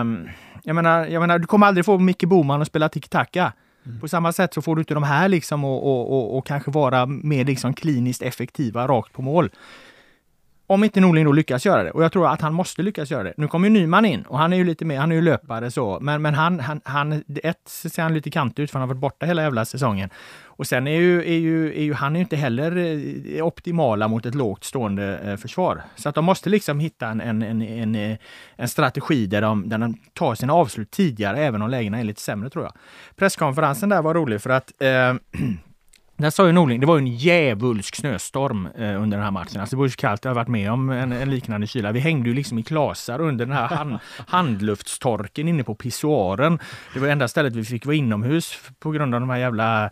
Um, jag, menar, jag menar, du kommer aldrig få Micke Boman att spela tiki-taka. Mm. På samma sätt så får du inte de här liksom och, och, och, och kanske vara mer liksom kliniskt effektiva rakt på mål. Om inte Norling då lyckas göra det. Och jag tror att han måste lyckas göra det. Nu kommer ju Nyman in och han är ju lite mer, han är ju löpare så. Men, men han, han, han, ett ser han lite kantig ut för han har varit borta hela jävla säsongen. Och sen är ju, är ju, är ju han är ju inte heller eh, optimala mot ett lågt stående eh, försvar. Så att de måste liksom hitta en, en, en, en, eh, en strategi där de, där de tar sina avslut tidigare, även om lägena är lite sämre tror jag. Presskonferensen där var rolig för att eh, Där sa ju Norling, det var ju en djävulsk snöstorm eh, under den här matchen. Alltså det var ju så kallt, jag har varit med om en, en, liknande kyla. Vi hängde ju liksom i klasar under den här hand, handluftstorken inne på pissoaren. Det var enda stället vi fick vara inomhus på grund av de här jävla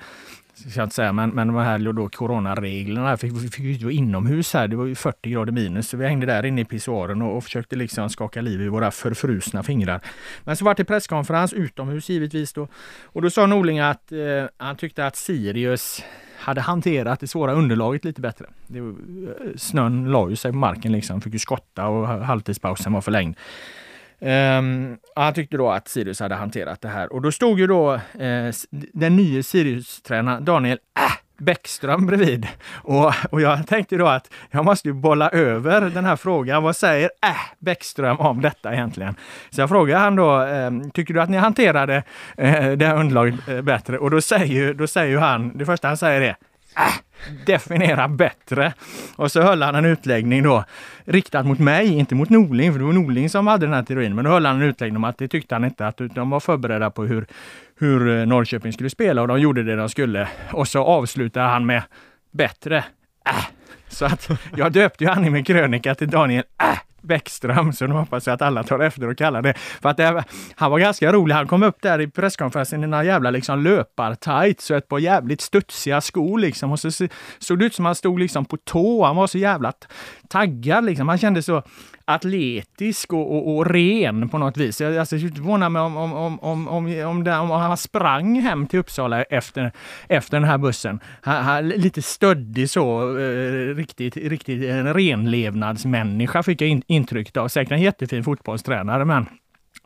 ska jag inte säga, men, men de här då coronareglerna, vi fick ju inte vara inomhus här, det var ju 40 grader minus, så vi hängde där inne i pissoaren och, och försökte liksom skaka liv i våra förfrusna fingrar. Men så var det presskonferens utomhus givetvis då, och då sa Norling att eh, han tyckte att Sirius hade hanterat det svåra underlaget lite bättre. Det, eh, snön la ju sig på marken liksom, fick ju skotta och halvtidspausen var förlängd. Um, han tyckte då att Sirius hade hanterat det här och då stod ju då eh, den nya Sirius-tränaren Daniel äh, Bäckström bredvid. Och, och jag tänkte då att jag måste ju bolla över den här frågan. Vad säger äh, Bäckström om detta egentligen? Så jag frågade han då, eh, tycker du att ni hanterade eh, det här underlaget eh, bättre? Och då säger, då säger han, det första han säger är äh, definiera bättre. Och så höll han en utläggning då riktad mot mig, inte mot Norling, för det var Norling som hade den här teorin. Men då höll han en utläggning om att det tyckte han inte, att de var förberedda på hur, hur eh, Norrköping skulle spela och de gjorde det de skulle. Och så avslutade han med bättre. Äh. Så att jag döpte ju han i min krönika till Daniel äh. Bäckström, så nu hoppas jag att alla tar efter och kallar det. För att det, han var ganska rolig. Han kom upp där i presskonferensen i några jävla liksom löpartights och ett par jävligt studsiga skor liksom. Och så såg det ut som han stod liksom på tå. Han var så jävla taggad liksom. Han kände så atletisk och, och, och, ren på något vis. Jag alltså, förvånar mig om, om, om, om, om, om, det, om han sprang hem till Uppsala efter, efter den här bussen. Han, han, lite stöddig så, eh, riktigt, riktigt en renlevnadsmänniska fick jag in, intrycket av. Säkert en jättefin fotbollstränare, men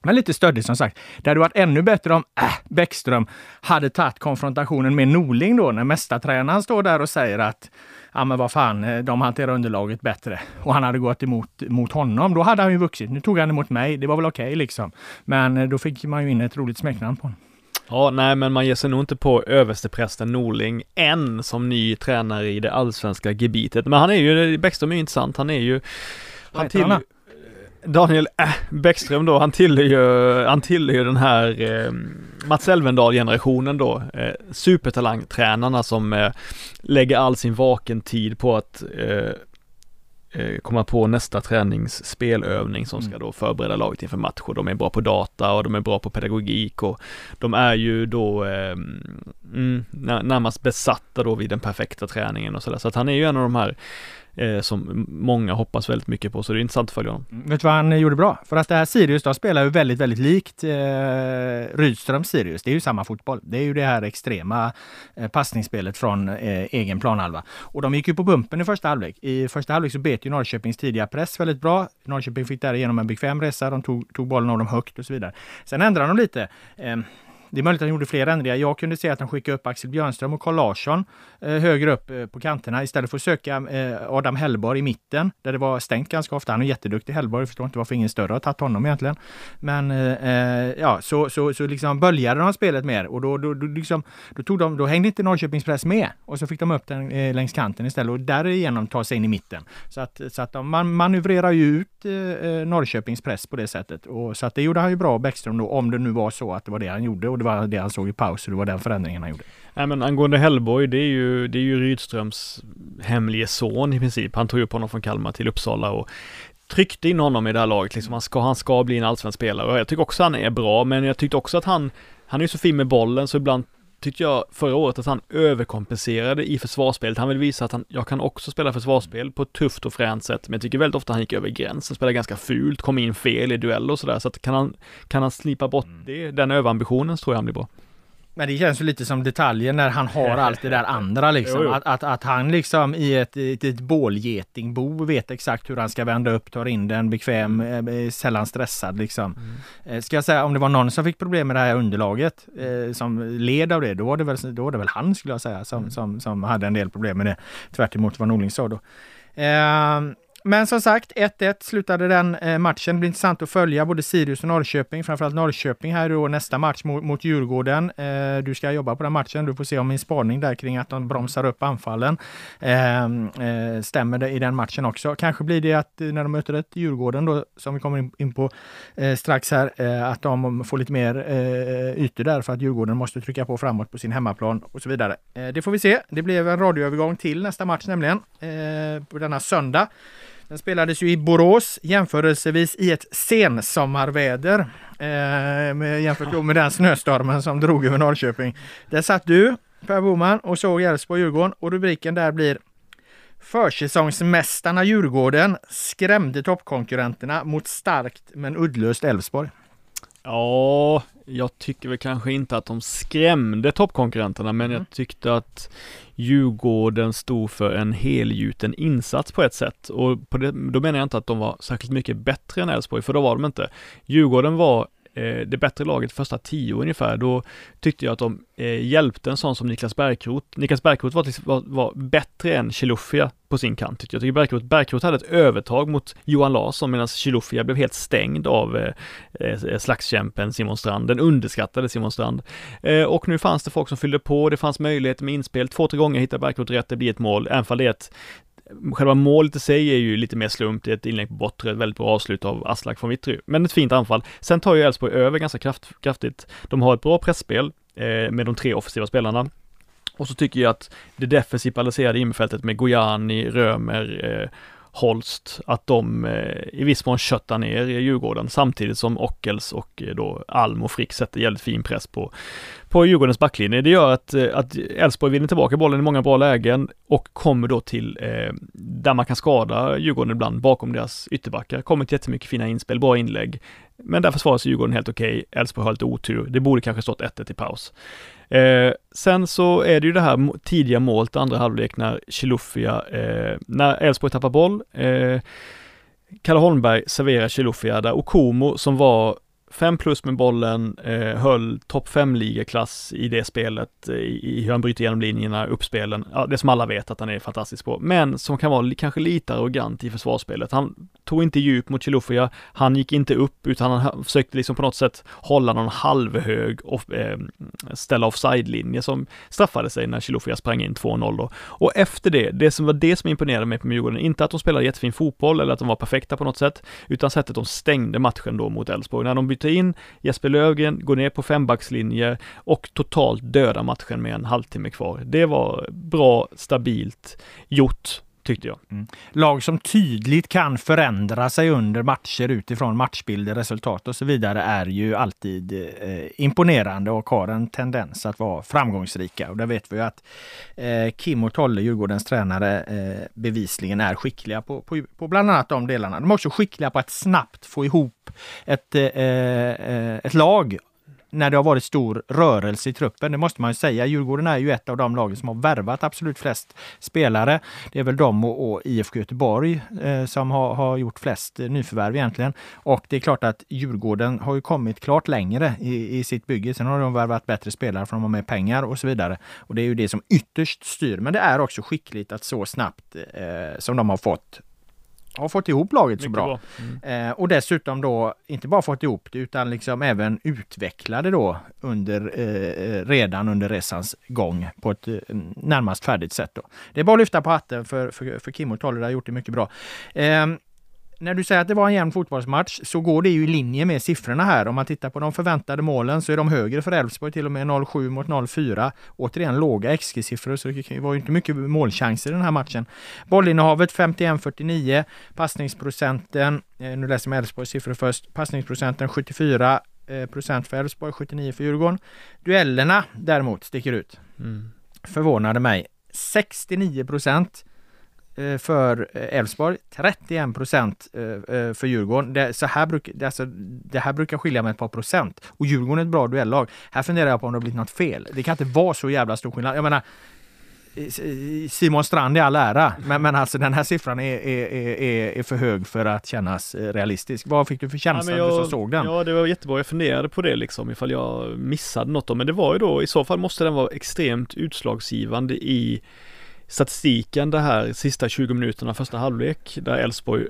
men lite stöddig som sagt. Det hade varit ännu bättre om äh, Bäckström hade tagit konfrontationen med Norling då, när mästartränaren står där och säger att ja men vad fan, eh, de hanterar underlaget bättre. Och han hade gått emot mot honom. Då hade han ju vuxit. Nu tog han emot mig. Det var väl okej okay, liksom. Men eh, då fick man ju in ett roligt smeknamn på honom. Ja, nej men man ger sig nog inte på översteprästen Norling än som ny tränare i det allsvenska gebitet. Men han är ju, Bäckström är ju intressant, han är ju han till, Daniel äh, Bäckström då, han tillhör ju, han tillhör ju den här eh, Mats Elvendal-generationen då, eh, supertalangtränarna som eh, lägger all sin vaken tid på att eh, eh komma på nästa träningsspelövning som ska mm. då förbereda laget inför match och de är bra på data och de är bra på pedagogik och de är ju då eh, mm, närmast besatta då vid den perfekta träningen och sådär. Så att han är ju en av de här eh, som många hoppas väldigt mycket på, så det är intressant att följa honom. Mm. Vet du vad han eh, gjorde bra? För att det här Sirius då spelar ju väldigt, väldigt likt eh, Rydströms Sirius. Det är ju samma fotboll. Det är ju det här extrema eh, passningsspelet från eh, egen planhalva. Och de gick ju på bumpen i första halvlek. I första halvlek så bet ju Norrköpings tidiga press väldigt bra. Norrköping fick därigenom en bekväm resa. De tog, tog bollen av dem högt och så vidare. Sen ändrade de lite. Ehm, det är möjligt att han gjorde fler ändringar. Jag kunde se att han skickade upp Axel Björnström och Carl Larsson eh, högre upp eh, på kanterna istället för att söka eh, Adam Hellborg i mitten där det var stängt ganska ofta. Han är jätteduktig Hellborg, jag förstår inte varför ingen större har tagit honom egentligen. Men eh, eh, ja, så, så, så liksom böljade de spelet mer och då, då, då, liksom, då, tog de, då hängde inte Norrköpings press med och så fick de upp den eh, längs kanten istället och därigenom ta sig in i mitten. Så att, så att de, man manövrerar ju ut eh, eh Norrköpings press på det sättet. Och, så att det gjorde han ju bra, Bäckström, då, om det nu var så att det var det han gjorde och det var det han såg i paus och det var den förändringen han gjorde. Nej men angående Hellborg, det är ju, det är ju Rydströms hemlige son i princip. Han tog upp honom från Kalmar till Uppsala och tryckte in honom i det här laget. Liksom, han, ska, han ska bli en allsvensk spelare och jag tycker också han är bra, men jag tyckte också att han, han är ju så fin med bollen så ibland tyckte jag förra året att han överkompenserade i försvarsspelet. Han vill visa att han, jag kan också spela försvarsspel på ett tufft och fränt sätt, men jag tycker väldigt ofta han gick över gränsen, spelade ganska fult, kom in fel i dueller och sådär, så att kan han, kan han slipa bort mm. det, den överambitionen så tror jag han blir bra. Men det känns ju lite som detaljer när han har allt det där andra liksom. Att, att, att han liksom i ett, ett, ett bålgetingbo vet exakt hur han ska vända upp, tar in den bekväm, eh, sällan stressad liksom. Mm. Eh, ska jag säga om det var någon som fick problem med det här underlaget eh, som led av det, då var det väl, då var det väl han skulle jag säga som, mm. som, som hade en del problem med det. Tvärt vad Norling sa då. Men som sagt, 1-1 slutade den eh, matchen. Det blir intressant att följa både Sirius och Norrköping, framförallt Norrköping här då nästa match mot, mot Djurgården. Eh, du ska jobba på den matchen. Du får se om min spaning där kring att de bromsar upp anfallen ehm, eh, stämmer det i den matchen också. Kanske blir det att eh, när de möter ett Djurgården då, som vi kommer in, på eh, strax här, att de får lite mer ytor där för att Djurgården måste trycka på framåt på sin hemmaplan och så vidare. det får vi se. Det blev en radioövergång till nästa match nämligen på denna söndag. Den spelades ju i Borås jämförelsevis i ett sensommarväder eh, jämfört med den snöstormen som drog över Norrköping. Där satt du Per Boman och såg Elfsborg-Djurgården och rubriken där blir Försäsongsmästarna Djurgården skrämde toppkonkurrenterna mot starkt men uddlöst Elfsborg. Ja, jag tycker väl kanske inte att de skrämde toppkonkurrenterna, men mm. jag tyckte att Djurgården stod för en helgjuten insats på ett sätt. Och på det, då menar jag inte att de var särskilt mycket bättre än Elfsborg, för då var de inte. Djurgården var Eh, det bättre laget första tio ungefär, då tyckte jag att de eh, hjälpte en sån som Niklas Bergkrot. Niklas Bergkrot var, liksom, var, var bättre än Chilufya på sin kant tyckte jag. Jag tycker Bergkrot, hade ett övertag mot Johan Larsson medan Chilufya blev helt stängd av eh, eh slagskämpen Simon Strand. Den underskattade Simon Strand. Eh, och nu fanns det folk som fyllde på, det fanns möjligheter med inspel. Två, tre gånger hittade Bergkrot rätt, det blir ett mål, även fall det är ett Själva målet i sig är ju lite mer slump, det är ett inlägg på bortre, ett väldigt bra avslut av Aslak från Vittry. Men ett fint anfall. Sen tar ju Elfsborg över ganska kraft, kraftigt. De har ett bra pressspel eh, med de tre offensiva spelarna. Och så tycker jag att det defensivt balanserade innerfältet med Gojani, Römer, eh, Holst, att de eh, i viss mån köttar ner Djurgården samtidigt som Ockels och eh, då Alm och Frick sätter jävligt fin press på, på Djurgårdens backlinje. Det gör att, eh, att Elfsborg vinner tillbaka bollen i många bra lägen och kommer då till eh, där man kan skada Djurgården ibland bakom deras ytterbackar. Kommer till jättemycket fina inspel, bra inlägg. Men där försvarar sig Djurgården helt okej. Okay. Elfsborg har lite otur. Det borde kanske stått 1-1 i paus. Eh, sen så är det ju det här tidiga målet, andra halvlek när Chilufya, eh, när Elfsborg tappar boll, eh, Kalle Holmberg serverar Chilufya där Okomo som var fem plus med bollen, eh, höll topp fem-ligaklass i det spelet, eh, i, i, hur han bryter igenom linjerna, uppspelen, ja, det som alla vet att han är fantastisk på, men som kan vara kanske lite arrogant i försvarsspelet. Han tog inte djup mot Chilufya, han gick inte upp utan han försökte liksom på något sätt hålla någon halvhög och eh, ställa offside-linje som straffade sig när Chilufya sprang in 2-0 då. Och efter det, det som var det som imponerade mig på Djurgården, inte att de spelade jättefin fotboll eller att de var perfekta på något sätt, utan sättet de stängde matchen då mot Elfsborg. När de bytte in Jesper Lövgren, går ner på fembackslinje och totalt döda matchen med en halvtimme kvar. Det var bra, stabilt gjort tyckte jag. Mm. Lag som tydligt kan förändra sig under matcher utifrån matchbilder, resultat och så vidare är ju alltid eh, imponerande och har en tendens att vara framgångsrika. Och där vet vi ju att eh, Kim och Tolle, Djurgårdens tränare, eh, bevisligen är skickliga på, på, på, bland annat de delarna. De är också skickliga på att snabbt få ihop ett, eh, eh, ett lag när det har varit stor rörelse i truppen. Det måste man ju säga. Djurgården är ju ett av de lagen som har värvat absolut flest spelare. Det är väl de och, och IFK Göteborg eh, som har, har gjort flest eh, nyförvärv egentligen. Och det är klart att Djurgården har ju kommit klart längre i, i sitt bygge. Sen har de värvat bättre spelare för de har mer pengar och så vidare. Och det är ju det som ytterst styr. Men det är också skickligt att så snabbt eh, som de har fått har fått ihop laget så bra. bra. Mm. Eh, och dessutom då inte bara fått ihop det utan liksom även utvecklade då under eh, eh, redan under resans gång på ett eh, närmast färdigt sätt. Då. Det är bara att lyfta på hatten för, för, för Kim och Tolle, har gjort det mycket bra. När du säger att det var en jämn fotbollsmatch så går det ju i linje med siffrorna här. Om man tittar på de förväntade målen så är de högre för Elfsborg, till och med 0-7 mot 0-4. Återigen låga XG-siffror så det var ju inte mycket målchanser i den här matchen. Bollinnehavet 51-49, passningsprocenten, eh, nu läser jag Elfsborgs siffror först, passningsprocenten 74 eh, procent för Elfsborg, 79 för Djurgården. Duellerna däremot sticker ut. Mm. Förvånade mig. 69 procent för eh, Elfsborg, 31 procent eh, för Djurgården. Det, så här bruk, det, alltså, det här brukar skilja med ett par procent. Och Djurgården är ett bra duellag. Här funderar jag på om det har blivit något fel. Det kan inte vara så jävla stor skillnad. Jag menar, Simon Strand i all ära, men, men alltså den här siffran är, är, är, är för hög för att kännas realistisk. Vad fick du för känsla ja, när du såg den? Ja, det var jättebra. Jag funderade på det liksom ifall jag missade något då, men det var ju då i så fall måste den vara extremt utslagsgivande i statistiken det här sista 20 minuterna första halvlek där Elfsborg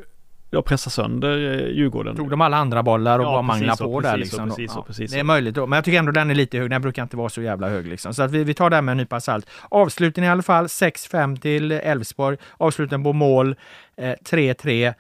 ja, pressar sönder eh, Djurgården. Tog de alla andra bollar och ja, bara manglade på precis, där liksom. Precis, ja, precis, det är möjligt då. Men jag tycker ändå den är lite hög. Den brukar inte vara så jävla hög liksom. Så att vi, vi tar det med en nypa salt. Avslutningen i alla fall 6-5 till Elfsborg. Avsluten på mål 3-3. Eh,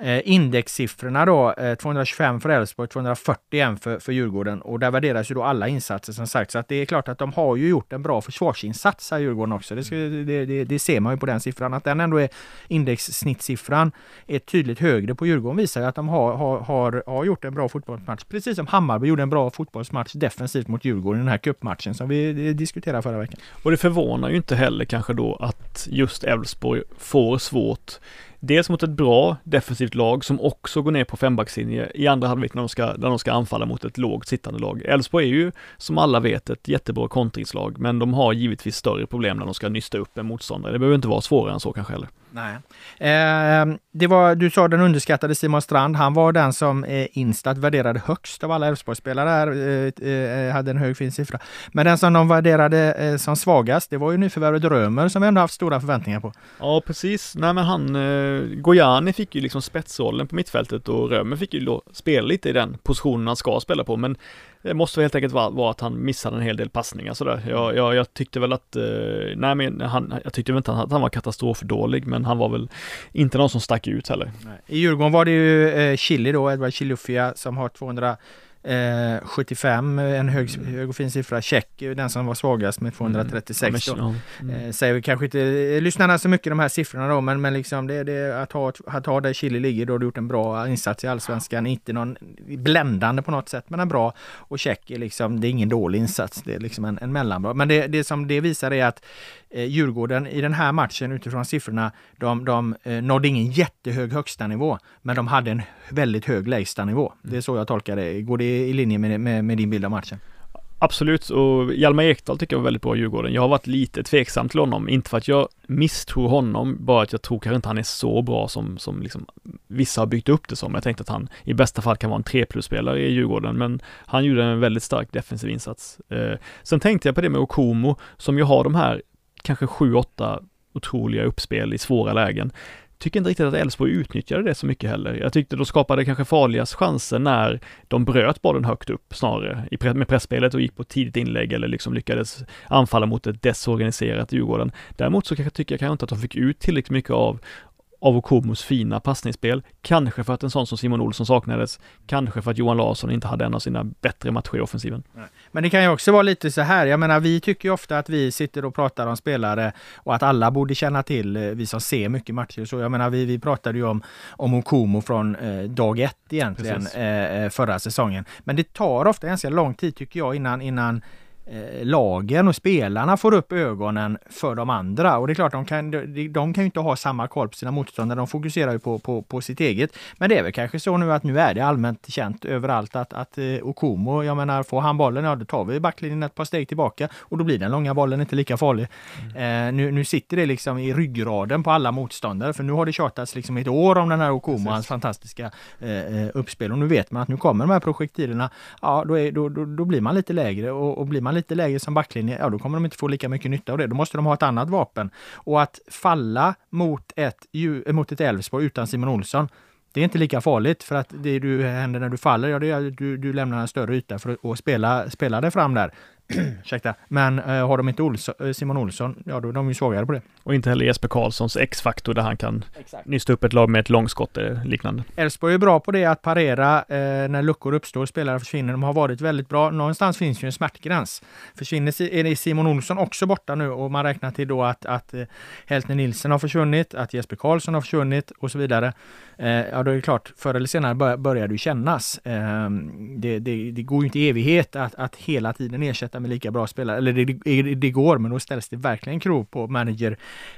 Eh, indexsiffrorna då, eh, 225 för Elfsborg, 241 för, för Djurgården och där värderas ju då alla insatser som sagt. Så att det är klart att de har ju gjort en bra försvarsinsats här Djurgården också. Det, ska, det, det, det, ser man ju på den siffran. Att den ändå är indexsnittsiffran är tydligt högre på Djurgården visar ju att de har, har, har, har gjort en bra fotbollsmatch. Precis som Hammarby gjorde en bra fotbollsmatch defensivt mot Djurgården i den här cupmatchen som vi diskuterade förra veckan. Och det förvånar ju inte heller kanske då att just Elfsborg får svårt Dels mot ett bra defensivt lag som också går ner på fembackslinje i andra halvlek när de ska, när de ska anfalla mot ett lågt sittande lag. Elfsborg är ju som alla vet ett jättebra kontringslag, men de har givetvis större problem när de ska nysta upp en motståndare. Det behöver inte vara svårare än så kanske heller. Nej. Eh, det var, du sa den underskattade Simon Strand. Han var den som eh, Instat värderade högst av alla Elfsborgsspelare här. Eh, eh, hade en hög fin siffra. Men den som de värderade eh, som svagast, det var ju nyförvärvet Römer som vi ändå haft stora förväntningar på. Ja, precis. Nej, men han, eh, Eh, Gojani fick ju liksom spetsrollen på mittfältet och Römer fick ju då spela lite i den positionen han ska spela på. Men det måste helt enkelt vara, vara att han missade en hel del passningar sådär. Jag, jag, jag tyckte väl att, eh, nej men han, jag tyckte väl inte att han var katastrofdålig, men han var väl inte någon som stack ut heller. Nej. I Djurgården var det ju eh, Chili då, Edward Chilufya som har 200 Eh, 75, en hög, hög och fin siffra. Tjeck den som var svagast med 236. Mm. Mm. Eh, säger kanske inte eh, lyssnarna så mycket de här siffrorna då, men, men liksom det, det, att, ha, att ha där Chile ligger, då har du gjort en bra insats i Allsvenskan. Inte någon bländande på något sätt, men en bra. Och Tjeck är liksom, det är ingen dålig insats, det är liksom en, en mellanbra. Men det, det som det visar är att eh, Djurgården i den här matchen utifrån siffrorna, de, de eh, nådde ingen jättehög högsta nivå, men de hade en väldigt hög lägsta nivå. Det är så jag tolkar det. Går det i linje med, med, med din bild av matchen? Absolut, och Hjalmar Ekdal tycker jag var väldigt bra i Djurgården. Jag har varit lite tveksam till honom, inte för att jag misstror honom, bara att jag tror kanske inte han är så bra som, som liksom vissa har byggt upp det som. Jag tänkte att han i bästa fall kan vara en 3 plus-spelare i Djurgården, men han gjorde en väldigt stark defensiv insats. Eh, sen tänkte jag på det med Okomo, som ju har de här kanske 7-8 otroliga uppspel i svåra lägen tycker inte riktigt att Elfsborg utnyttjade det så mycket heller. Jag tyckte de skapade kanske farligast chanser när de bröt bollen högt upp snarare med pressspelet och gick på ett tidigt inlägg eller liksom lyckades anfalla mot ett desorganiserat Djurgården. Däremot så kanske tycker jag kanske inte att de fick ut tillräckligt mycket av av Okomos fina passningsspel. Kanske för att en sån som Simon Olsson saknades. Kanske för att Johan Larsson inte hade en av sina bättre matcher i offensiven. Men det kan ju också vara lite så här. Jag menar, vi tycker ju ofta att vi sitter och pratar om spelare och att alla borde känna till, eh, vi som ser mycket matcher. Så jag menar, vi, vi pratade ju om, om Okomo från eh, dag ett egentligen eh, eh, förra säsongen. Men det tar ofta ganska lång tid tycker jag innan, innan eh, lagen och spelarna får upp ögonen för de andra. Och det är klart, de kan, de, de kan ju inte ha samma koll på sina motståndare. De fokuserar ju på, på, på sitt eget. Men det är väl kanske så nu att nu är det allmänt känt överallt att, att eh, Okomo, jag menar, får han bollen, ja då tar vi backlinjen ett par steg tillbaka och då blir den långa bollen inte lika farlig. Mm. Eh, nu, nu sitter det liksom i ryggraden på alla motståndare, för nu har det tjatats liksom ett år om den här Okomo, hans fantastiska eh, eh, uppspel. Och nu vet man att nu kommer de här projektilerna, ja då, är, då, då, då blir man lite lägre och, och blir man lite lägre som backlinje, ja då kommer de inte få lika mycket nytta av det. Då måste de ha ett annat vapen. Och att falla mot ett, mot ett Elfsborg utan Simon Olsson, det är inte lika farligt för att det du händer när du faller, ja, det är att du, du lämnar en större yta för att spela, spela dig fram där. Ursäkta. Men eh, har de inte Olsson, eh, Simon Olsson, ja då är de ju svagare på det. Och inte heller Jesper Karlssons X-faktor där han kan Exakt. nysta upp ett lag med ett långskott eller liknande. Elfsborg är bra på det, att parera eh, när luckor uppstår, spelare försvinner. De har varit väldigt bra. Någonstans finns ju en smärtgräns. Försvinner är Simon Olsson också borta nu och man räknar till då att, att eh, Heltner Nilsen har försvunnit, att Jesper Karlsson har försvunnit och så vidare. Eh, ja, då är det klart, förr eller senare bör, börjar det ju kännas. Eh, det, det, det, går ju inte i evighet att, att hela tiden ersätta med lika bra spelare. Eller det, det går, men då ställs det verkligen krov på manager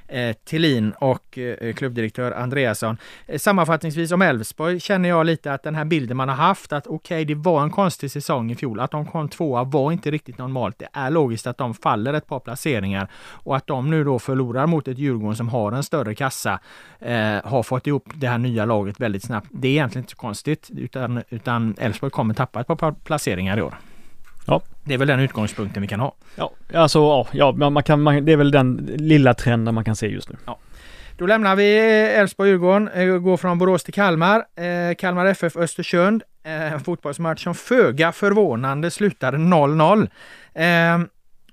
eh, Tillin och eh, klubbdirektör Andreasson. Eh, sammanfattningsvis om Elfsborg känner jag lite att den här bilden man har haft att okej, okay, det var en konstig säsong i fjol. Att de kom tvåa var inte riktigt normalt. Det är logiskt att de faller ett par placeringar och att de nu då förlorar mot ett Djurgården som har en större kassa, eh, har fått ihop det här nya laget väldigt snabbt. Det är egentligen inte så konstigt utan, utan Elfsborg kommer tappa ett par placeringar i år. Det är väl den utgångspunkten vi kan ha. Ja, alltså ja, man kan, man, det är väl den lilla trenden man kan se just nu. Ja. Då lämnar vi Elfsborg-Djurgården, eh, går från Borås till Kalmar. Eh, Kalmar FF Östersund, eh, fotbollsmatch som föga förvånande slutade 0-0. Eh,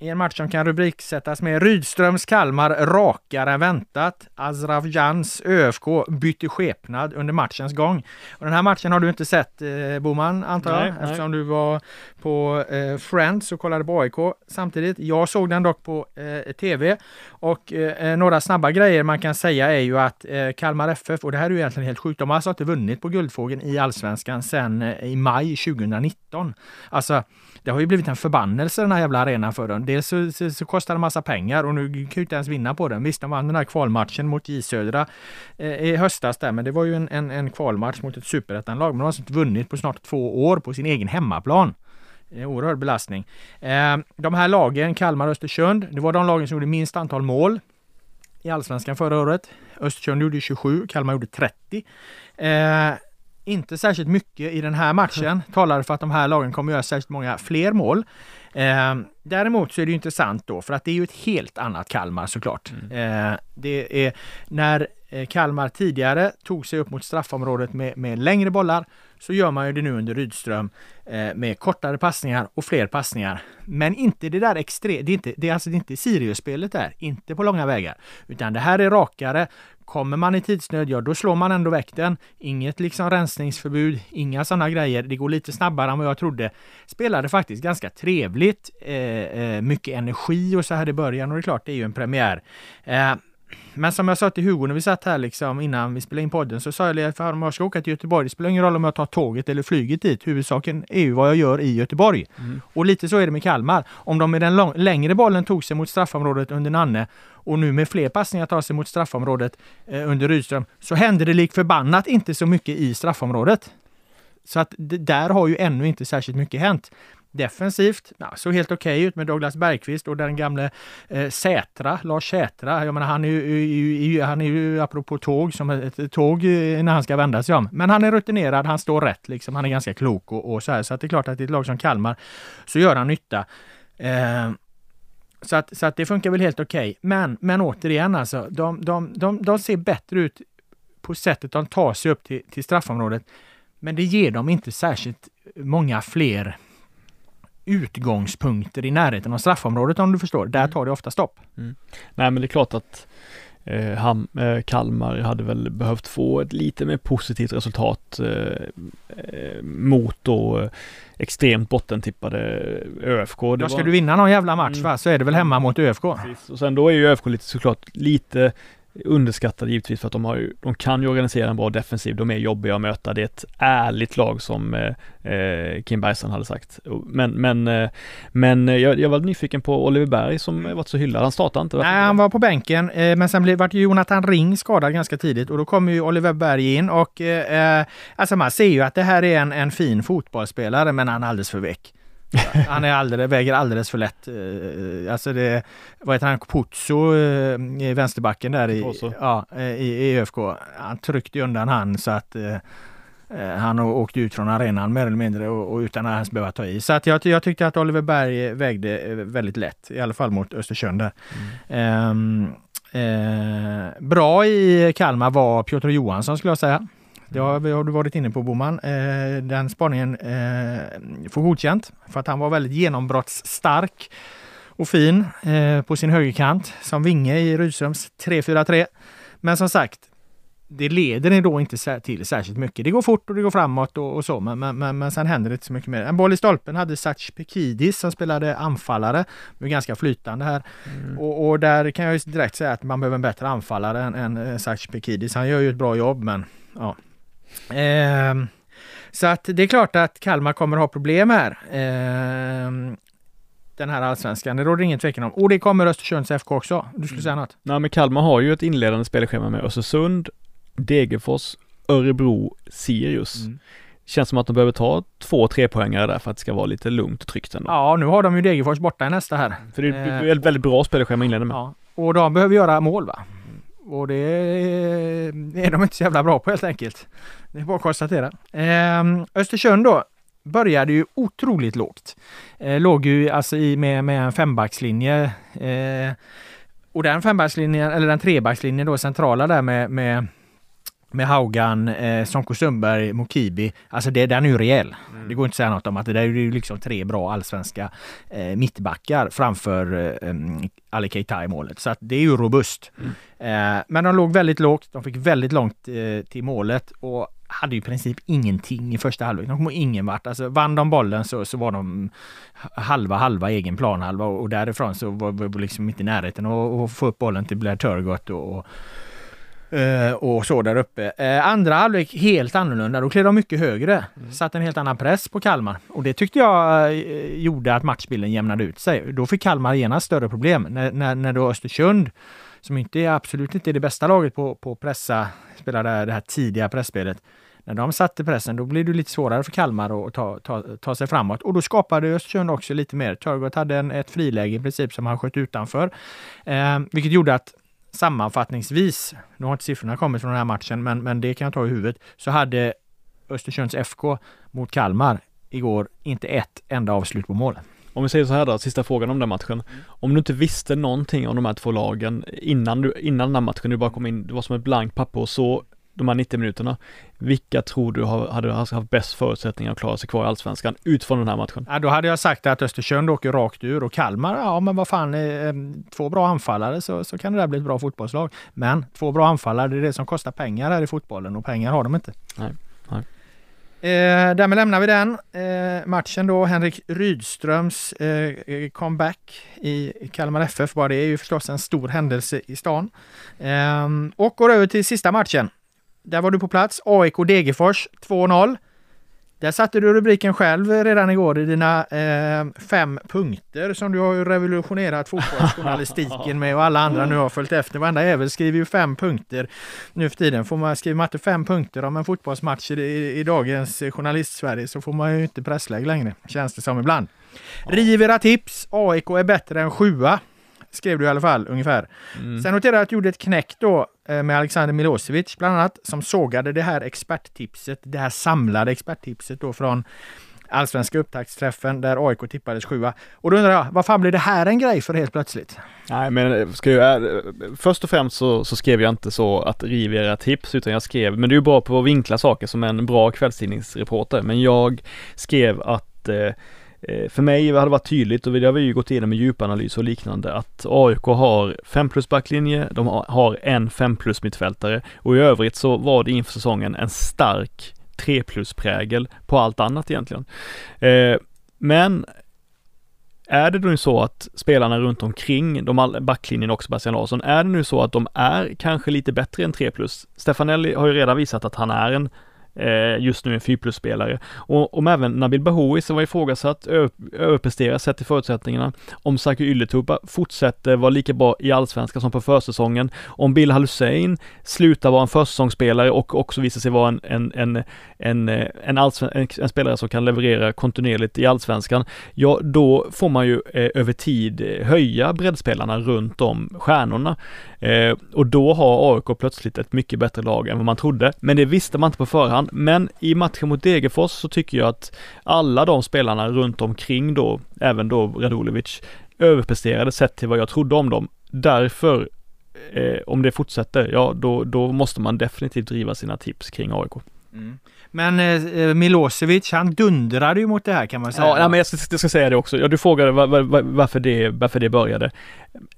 i en match som kan rubriksättas med Rydströms Kalmar rakare än väntat. Azraf Jans ÖFK bytte skepnad under matchens gång. Och den här matchen har du inte sett eh, Boman antar jag, nej, eftersom nej. du var på eh, Friends och kollade på AIK samtidigt. Jag såg den dock på eh, TV och eh, några snabba grejer man kan säga är ju att eh, Kalmar FF, och det här är ju egentligen helt sjukt, de har alltså inte vunnit på Guldfågeln i Allsvenskan sedan eh, i maj 2019. Alltså det har ju blivit en förbannelse den här jävla arenan för dem. Dels så, så, så kostar det massa pengar och nu kan ju inte ens vinna på den. Visst, de vann den här kvalmatchen mot J Södra eh, i höstas där, men det var ju en, en, en kvalmatch mot ett superettanlag. Men de har alltså inte vunnit på snart två år på sin egen hemmaplan. En oerhörd belastning. Eh, de här lagen, Kalmar och Östersund, det var de lagen som gjorde minst antal mål i Allsvenskan förra året. Östersund gjorde 27, Kalmar gjorde 30. Eh, inte särskilt mycket i den här matchen talar för att de här lagen kommer göra särskilt många fler mål. Eh, däremot så är det intressant då för att det är ju ett helt annat Kalmar såklart. Mm. Eh, det är när eh, Kalmar tidigare tog sig upp mot straffområdet med, med längre bollar så gör man ju det nu under Rydström eh, med kortare passningar och fler passningar. Men inte det där extremt, det är inte, det är alltså inte Sirius-spelet där, inte på långa vägar. Utan det här är rakare, Kommer man i tidsnöd, ja då slår man ändå väck den. Inget liksom rensningsförbud, inga sådana grejer. Det går lite snabbare än vad jag trodde. Spelade faktiskt ganska trevligt. Eh, eh, mycket energi och så här i början och det är klart, det är ju en premiär. Eh, men som jag sa till Hugo när vi satt här liksom innan vi spelade in podden så sa jag att om jag ska åka till Göteborg, det spelar ingen roll om jag tar tåget eller flyget dit. Huvudsaken är ju vad jag gör i Göteborg. Mm. Och lite så är det med Kalmar. Om de med den lång, längre bollen tog sig mot straffområdet under Nanne och nu med fler passningar tar sig mot straffområdet eh, under Rydström så händer det lik förbannat inte så mycket i straffområdet. Så att där har ju ännu inte särskilt mycket hänt. Defensivt ja, såg helt okej okay ut med Douglas Bergqvist och den gamle eh, Sätra, Lars Sätra. Jag menar, han är ju, han är ju apropå tåg som ett tåg eh, när han ska vända sig om. Men han är rutinerad, han står rätt liksom. Han är ganska klok och, och så här. Så att det är klart att i ett lag som Kalmar så gör han nytta. Eh, så att, så att det funkar väl helt okej. Okay. Men, men återigen alltså, de, de, de, de ser bättre ut på sättet de tar sig upp till, till straffområdet. Men det ger dem inte särskilt många fler utgångspunkter i närheten av straffområdet om du förstår. Där mm. tar det ofta stopp. Mm. Nej men det är klart att eh, ham, eh, Kalmar hade väl behövt få ett lite mer positivt resultat eh, eh mot då eh, extremt bottentippade ÖFK. Det ja, ska var... du vinna någon jävla match mm. va, så är det väl hemma mot ÖFK. Precis. Och sen då är ju ÖFK lite såklart lite underskattade givetvis för att de har de kan ju organisera en bra defensiv, de är jobbiga att möta, det är ett ärligt lag som eh, eh Kim Bergstrand hade sagt. Men, men, eh, men jag, jag var nyfiken på Oliver Berg som varit så hyllad, han startade inte? Nej, han var på bänken, eh, men sen blev, vart Jonathan Ring skadad ganska tidigt och då kom ju Oliver Berg in och eh, alltså man ser ju att det här är en, en fin fotbollsspelare, men han är alldeles för väck. Han är alldeles, väger alldeles för lätt. Eh, alltså det, vad heter han, Puzzo eh, i vänsterbacken där i, ja, eh, i, ÖFK. Han tryckte undan han så att han åkte ut från arenan mer eller mindre och, och utan att ens behöva ta i. Så att jag, jag tyckte att Oliver Berg vägde väldigt lätt, i alla fall mot Östersund där. Mm. Um, uh, bra i Kalmar var Piotr Johansson skulle jag säga. Det har, du varit inne på Boman. Eh, den spaningen eh, får godkänt för att han var väldigt genombrottsstark och fin eh, på sin högerkant som vinge i Rydströms 3-4-3. Men som sagt, det leder då inte till särskilt mycket. Det går fort och det går framåt och, och så, men, men, men, men sen händer det inte så mycket mer. En boll i stolpen hade Sach Pekidis som spelade anfallare. De är ganska flytande här. Mm. Och, och, där kan jag direkt säga att man behöver en bättre anfallare än, än Sach Pekidis. Han gör ju ett bra jobb, men ja, så att det är klart att Kalmar kommer ha problem här. Eh, den här allsvenskan. Det råder ingen tvekan om. Och det kommer Östersunds FK också. Du skulle säga något? Nej men Kalmar har ju ett inledande spelschema med Östersund, Degerfors, Örebro, Sirius. Mm. Känns som att de behöver ta två, tre poängare där för att det ska vara lite lugnt och tryggt ändå. Ja, nu har de ju Degerfors borta i nästa här. För det är ett väldigt bra spelschema inleder med. Ja. Och de behöver göra mål va? Och det är de inte så jävla bra på helt enkelt. Det är bara att konstatera. Eh, Östersund då började ju otroligt lågt. Eh, låg ju alltså i med, med en fembackslinje. Eh, och den fembackslinjen, eller den trebackslinjen då centrala där med, med med Haugan, eh, Sonko Sundberg, Mokibi. Alltså det, den är ju rejäl. Mm. Det går inte att säga något om att det där är ju liksom tre bra allsvenska eh, mittbackar framför eh, Ali Keita i målet. Så att det är ju robust. Mm. Eh, men de låg väldigt lågt. De fick väldigt långt eh, till målet och hade ju i princip ingenting i första halvlek. De kom ingen vart. Alltså vann de bollen så, så var de halva halva egen planhalva och, och därifrån så var vi liksom inte i närheten att få upp bollen till Blair Turgott och, och och så där uppe. Uh, andra halvlek helt annorlunda. Då klev de mycket högre. Mm. Satte en helt annan press på Kalmar. Och det tyckte jag uh, gjorde att matchbilden jämnade ut sig. Då fick Kalmar genast större problem. När, när, när då Östersund, som inte är, absolut inte är det bästa laget på, på pressa, spela det, det här tidiga pressspelet. När de satte pressen, då blev det lite svårare för Kalmar att ta, ta, ta sig framåt. Och då skapade Östersund också lite mer. Törgård hade en, ett friläge i princip som han sköt utanför. Eh, vilket gjorde att sammanfattningsvis, nu har inte siffrorna kommit från den här matchen, men, men det kan jag ta i huvudet, så hade Östersunds FK mot Kalmar igår inte ett enda avslut på mål. Om vi säger så här då, sista frågan om den matchen. Om du inte visste någonting om de här två lagen innan, du, innan den här matchen, du bara kom in, det var som ett blankt papper och så de här 90 minuterna. Vilka tror du hade haft bäst förutsättningar att klara sig kvar i Allsvenskan utifrån den här matchen? Ja, då hade jag sagt att Östersund åker rakt ur och Kalmar, ja men vad fan, eh, två bra anfallare så, så kan det där bli ett bra fotbollslag. Men två bra anfallare, det är det som kostar pengar här i fotbollen och pengar har de inte. Nej, nej. Eh, därmed lämnar vi den eh, matchen då. Henrik Rydströms eh, comeback i Kalmar FF. Bara det är ju förstås en stor händelse i stan. Eh, och går över till sista matchen. Där var du på plats. AIK Degerfors 2-0. Där satte du rubriken själv redan igår i dina eh, fem punkter som du har revolutionerat fotbollsjournalistiken med och alla andra nu har följt efter. Varenda jävel skriver ju fem punkter nu för tiden. Får man skriva matte fem punkter om en fotbollsmatch i, i dagens journalist-Sverige så får man ju inte presslägg längre, känns det som ibland. Riv era tips! AIK är bättre än sjua skrev du i alla fall ungefär. Mm. Sen noterade jag att du gjorde ett knäck då eh, med Alexander Milosevic bland annat som sågade det här experttipset, det här samlade experttipset då från allsvenska upptaktsträffen där AIK tippades sjua. Och då undrar jag, vad fan blir det här en grej för helt plötsligt? Nej men eh, ska jag, eh, först och främst så, så skrev jag inte så att riv era tips utan jag skrev, men du är bra på att vinkla saker som en bra kvällstidningsreporter, men jag skrev att Eh, Eh, för mig hade det varit tydligt och det har vi ju gått igenom med djupanalys och liknande att AIK har 5 plus backlinje, de har en 5 plus mittfältare och i övrigt så var det inför säsongen en stark 3 plus prägel på allt annat egentligen. Eh, men är det nu så att spelarna runt omkring de backlinjen och Sebastian Larsson, är det nu så att de är kanske lite bättre än 3 plus? Stefanelli har ju redan visat att han är en Eh, just nu en 4 plus-spelare. Och om även Nabil Bahoui som var ifrågasatt överpresterar sett till förutsättningarna, om Saku Ylätupa fortsätter vara lika bra i allsvenskan som på försäsongen, om Bill Hussein slutar vara en försäsongsspelare och också visar sig vara en, en, en, en, eh, en, en, en spelare som kan leverera kontinuerligt i allsvenskan, ja då får man ju eh, över tid eh, höja breddspelarna runt om stjärnorna. Eh, och då har AIK plötsligt ett mycket bättre lag än vad man trodde. Men det visste man inte på förhand. Men i matchen mot Degerfors så tycker jag att alla de spelarna runt omkring då, även då Radulovic, överpresterade sett till vad jag trodde om dem. Därför, eh, om det fortsätter, ja då, då måste man definitivt driva sina tips kring AIK. Mm. Men eh, Milosevic, han dundrade ju mot det här kan man säga. Ja, men jag ska, jag ska säga det också. Ja, du frågade var, var, varför, det, varför det började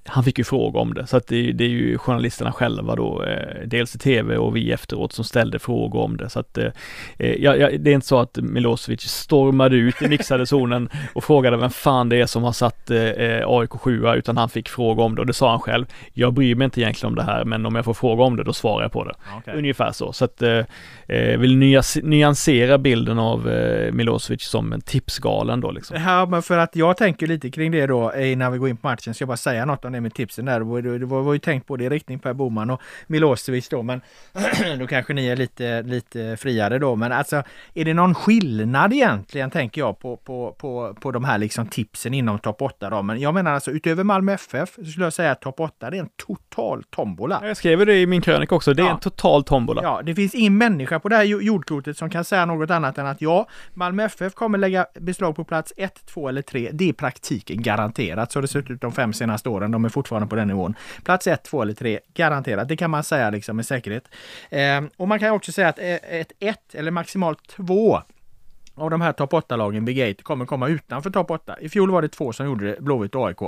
han fick ju fråga om det, så att det, det är ju journalisterna själva då, eh, dels i tv och vi efteråt som ställde frågor om det. Så att eh, eh ja, ja, det är inte så att Milosevic stormade ut i mixade zonen och frågade vem fan det är som har satt eh, eh AIK 7 utan han fick fråga om det och det sa han själv. Jag bryr mig inte egentligen om det här, men om jag får fråga om det, då svarar jag på det. Okay. Ungefär så. Så att eh, eh vill nyansera bilden av eh, Milosevic som en tipsgalen då liksom. Ja, men för att jag tänker lite kring det då innan vi går in på matchen, så jag bara säga något om det med tipsen där. Det var, var ju tänkt både i riktning Per Boman och Milosevic då, men då kanske ni är lite, lite friare då. Men alltså, är det någon skillnad egentligen, tänker jag, på, på, på, på de här liksom tipsen inom topp 8 då? Men jag menar alltså utöver Malmö FF så skulle jag säga att topp 8 det är en total tombola. Jag skrev det i min krönika också, det är ja. en total tombola. Ja, det finns ingen människa på det här jordklotet som kan säga något annat än att ja, Malmö FF kommer lägga beslag på plats 1, 2 eller 3. Det är praktiken garanterat. Så det sett ut de fem senaste åren. De är fortfarande på den nivån. Plats 1, 2 eller 3, garanterat. Det kan man säga liksom med säkerhet. Eh, och man kan också säga att eh, ett 1 eller maximalt 2 av de här topp 8-lagen, Big 8, kommer komma utanför topp 8. I fjol var det två som gjorde det, Blåvitt och AIK.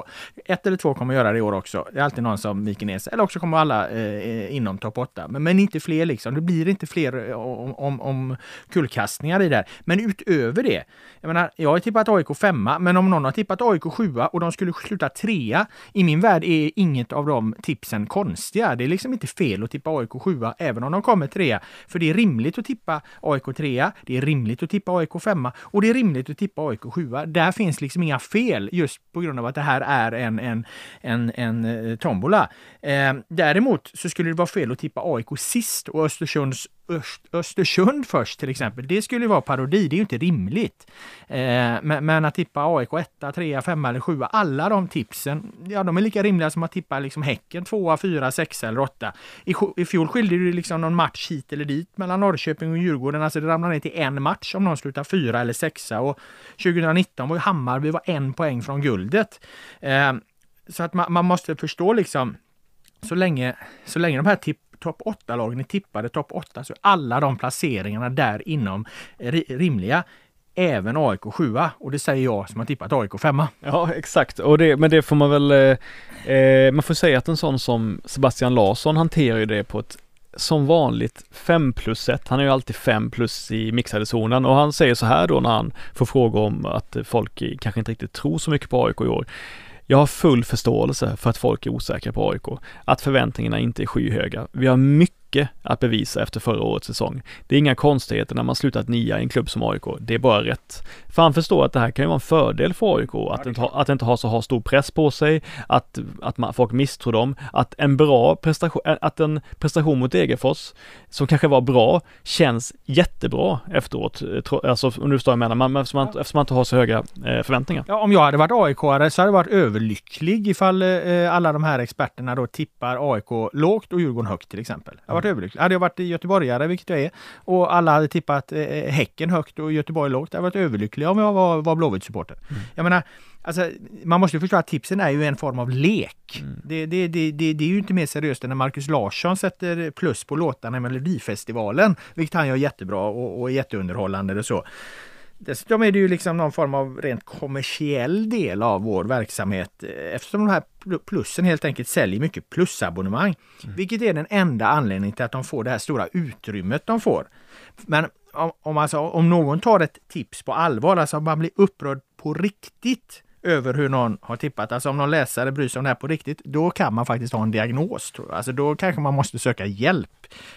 Ett eller två kommer göra det i år också. Det är alltid någon som viker ner sig. Eller också kommer alla eh, inom topp 8. Men, men, inte fler liksom. Det blir inte fler eh, om, om, om kullkastningar i det. Men utöver det. Jag menar, jag har tippat AIK femma, men om någon har tippat AIK sjua och de skulle sluta trea. I min värld är inget av de tipsen konstiga. Det är liksom inte fel att tippa AIK sjua, även om de kommer trea. För det är rimligt att tippa AIK trea. Det är rimligt att tippa AIK femma och det är rimligt att tippa AIK sjua. Där finns liksom inga fel just på grund av att det här är en, en, en, en eh, tombola. Eh, däremot så skulle det vara fel att tippa AIK sist och Östersunds Östersund först till exempel. Det skulle vara parodi, det är ju inte rimligt. Eh, men, men, att tippa AIK 1, 3, 5 eller 7, alla de tipsen, ja de är lika rimliga som att tippa liksom Häcken 2, 4, 6 eller 8. I, I fjol skilde det liksom någon match hit eller dit mellan Norrköping och Djurgården, alltså det ramlade ner till en match om någon slutar 4 eller 6 och 2019 var ju Hammarby var en poäng från guldet. Eh, så att man, man måste förstå liksom så länge, så länge de här tipp topp 8-lagen är tippade topp 8 så är alla de placeringarna där inom eh, rimliga. Även AIK 7 och det säger jag som har tippat AIK 5 Ja exakt, och det, men det får man väl, eh, eh, man får säga att en sån som Sebastian Larsson hanterar ju det på ett som vanligt 5 plus 1. Han är ju alltid 5 plus i mixade zonen och han säger så här då när han får frågor om att folk kanske inte riktigt tror så mycket på AIK i år. Jag har full förståelse för att folk är osäkra på AIK, att förväntningarna inte är skyhöga. Vi har mycket mycket att bevisa efter förra årets säsong. Det är inga konstigheter när man slutat nia i en klubb som AIK. Det är bara rätt. För han förstår att det här kan ju vara en fördel för AIK, att, inte, ha, att inte ha så ha stor press på sig, att, att man, folk misstror dem, att en bra prestation, att en prestation mot Degerfors, som kanske var bra, känns jättebra efteråt. Alltså om du förstår vad jag menar, man, eftersom, man, eftersom man inte har så höga eh, förväntningar. Ja, om jag hade varit AIK-are så hade jag varit överlycklig ifall eh, alla de här experterna då tippar AIK lågt och Djurgården högt till exempel. Jag varit överlycklig. Hade jag varit göteborgare, vilket jag är, och alla hade tippat eh, Häcken högt och Göteborg lågt, hade jag varit överlycklig om jag var, var Blåvitt-supporter. Mm. Jag menar, Alltså, man måste ju förstå att tipsen är ju en form av lek. Mm. Det, det, det, det, är ju inte mer seriöst än när Markus Larsson sätter plus på låtarna i Melodifestivalen, vilket han gör jättebra och, och är jätteunderhållande och så. Dessutom är det ju liksom någon form av rent kommersiell del av vår verksamhet eh, eftersom de här plussen helt enkelt säljer mycket plusabonnemang. Mm. Vilket är den enda anledningen till att de får det här stora utrymmet de får. Men om, om, alltså, om någon tar ett tips på allvar, alltså om man blir upprörd på riktigt över hur någon har tippat. Alltså om någon läsare bryr sig om det här på riktigt, då kan man faktiskt ha en diagnos. Tror jag. Alltså då kanske man måste söka hjälp.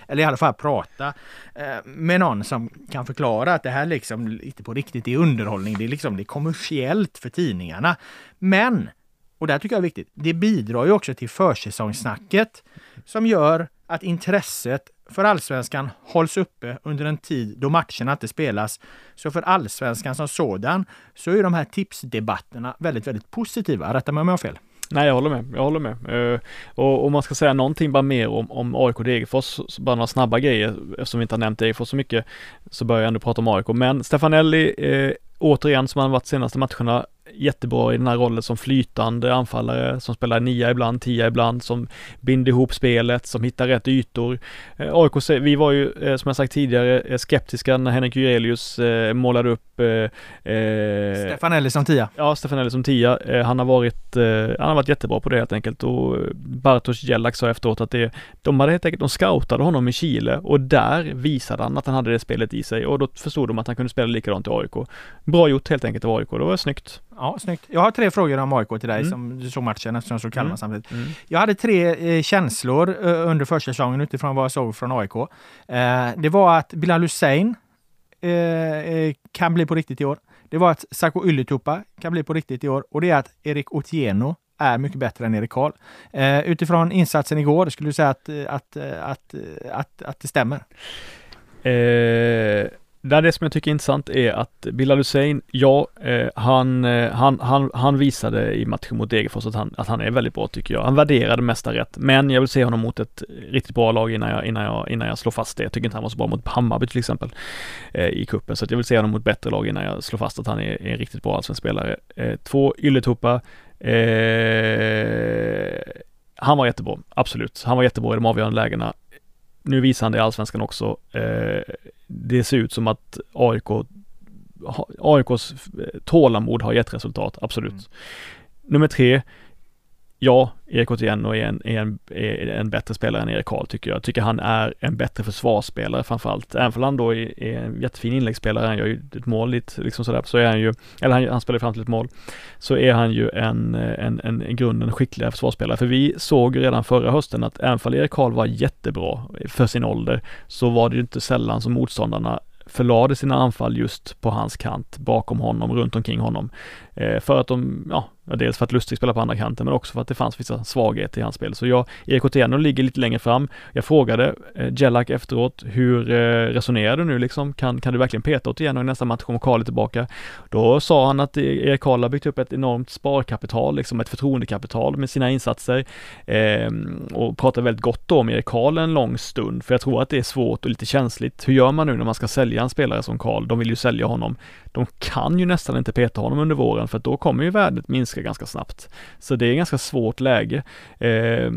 Eller i alla fall prata eh, med någon som kan förklara att det här liksom inte på riktigt är underhållning. Det är liksom det är kommersiellt för tidningarna. Men, och det här tycker jag är viktigt, det bidrar ju också till försäsongssnacket som gör att intresset för allsvenskan hålls uppe under en tid då matcherna inte spelas. Så för allsvenskan som sådan så är de här tipsdebatterna väldigt, väldigt positiva. Rätta mig om jag har fel. Nej, jag håller med. Jag håller med. Uh, och om man ska säga någonting bara mer om, om AIK Degerfors, bara några snabba grejer, eftersom vi inte har nämnt Degerfors så mycket, så börjar jag ändå prata om AIK. Men Stefanelli, uh, återigen som han varit senaste matcherna, jättebra i den här rollen som flytande anfallare som spelar nia ibland, tia ibland, som binder ihop spelet, som hittar rätt ytor. Eh, AIK, vi var ju eh, som jag sagt tidigare eh, skeptiska när Henrik Jurelius målade upp eh, Stefanelli som tia. Ja, Stefanelli som tia. han har varit, han har varit jättebra på det helt enkelt och Bartosz Jelak sa efteråt att det, de hade helt enkelt, de scoutade honom i Chile och där visade han att han hade det spelet i sig och då förstod de att han kunde spela likadant i AIK. Bra gjort helt enkelt av AIK, det var snyggt. Ja, snyggt. Jag har tre frågor om AIK till dig mm. som du såg matchen eftersom du såg Kalmar mm. samtidigt. Mm. Jag hade tre eh, känslor eh, under försäsongen utifrån vad jag såg från AIK. Eh, det var att Bilal Hussein eh, eh, kan bli på riktigt i år. Det var att Sako Ylätupa kan bli på riktigt i år och det är att Erik Otieno är mycket bättre än Erik Karl. Eh, utifrån insatsen igår, skulle du säga att, att, att, att, att det stämmer? Eh, där det som jag tycker är intressant är att Bilal Hussein, ja, eh, han, eh, han, han, han visade i matchen mot Degerfors att han, att han är väldigt bra tycker jag. Han värderade mesta rätt, men jag vill se honom mot ett riktigt bra lag innan jag, innan jag, innan jag slår fast det. Jag tycker inte han var så bra mot Hammarby till exempel eh, i kuppen så jag vill se honom mot bättre lag innan jag slår fast att han är, är en riktigt bra allsvensk spelare. Eh, två Ylätupa, eh, han var jättebra, absolut. Han var jättebra i de avgörande lägena nu visar han det i Allsvenskan också. Eh, det ser ut som att AIK AIKs tålamod har gett resultat, absolut. Mm. Nummer tre, ja, Erik Otieno är en, är, en, är en bättre spelare än Erik Karl tycker jag. Jag tycker han är en bättre försvarsspelare framförallt. Även om han då är, är en jättefin inläggsspelare, han gör ju ett mål lite liksom sådär, så är han ju, eller han, han spelar fram till ett mål, så är han ju en, en, en, en grunden skickligare försvarsspelare. För vi såg redan förra hösten att även om Erik Karl var jättebra för sin ålder, så var det ju inte sällan som motståndarna förlade sina anfall just på hans kant, bakom honom, runt omkring honom. Eh, för att de, ja, dels för att Lustig spelar på andra kanten men också för att det fanns vissa svagheter i hans spel. Så jag, Erik Otieno ligger lite längre fram. Jag frågade eh, Jellak efteråt, hur eh, resonerar du nu liksom? Kan, kan du verkligen peta Otieno i nästa match om Karl är tillbaka? Då sa han att eh, Erik Karl har byggt upp ett enormt sparkapital, liksom ett förtroendekapital med sina insatser eh, och pratade väldigt gott om Erik Karl en lång stund, för jag tror att det är svårt och lite känsligt. Hur gör man nu när man ska sälja en spelare som Karl? De vill ju sälja honom. De kan ju nästan inte peta honom under våren för att då kommer ju värdet minska ganska snabbt. Så det är ganska svårt läge. Eh,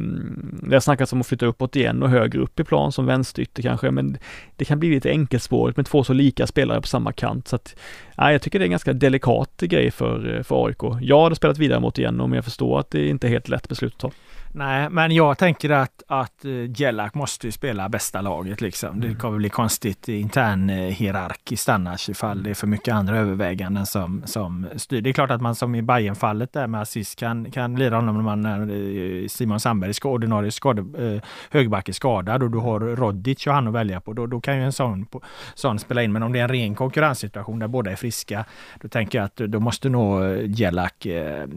det har snackats om att flytta uppåt igen och högre upp i plan som vänsterytter kanske, men det kan bli lite enkelspårigt med två så lika spelare på samma kant. Så att, ja, jag tycker det är en ganska delikat grej för, för AIK. Jag hade spelat vidare mot igen men jag förstår att det inte är helt lätt beslut att ta. Nej, men jag tänker att, att Jellak måste spela bästa laget liksom. Det mm. kommer bli konstigt intern eh, hierarkiskt annars ifall det är för mycket andra överväganden som, som styr. Det är klart att man som i bayern fallet där med assist kan, kan lira honom när man när eh, Simon Sandberg ska ordinarie skade, eh, högerback är skadad och du har Rodic och han att välja på. Då, då kan ju en sån, sån spela in. Men om det är en ren konkurrenssituation där båda är friska, då tänker jag att då måste nog Jellak eh,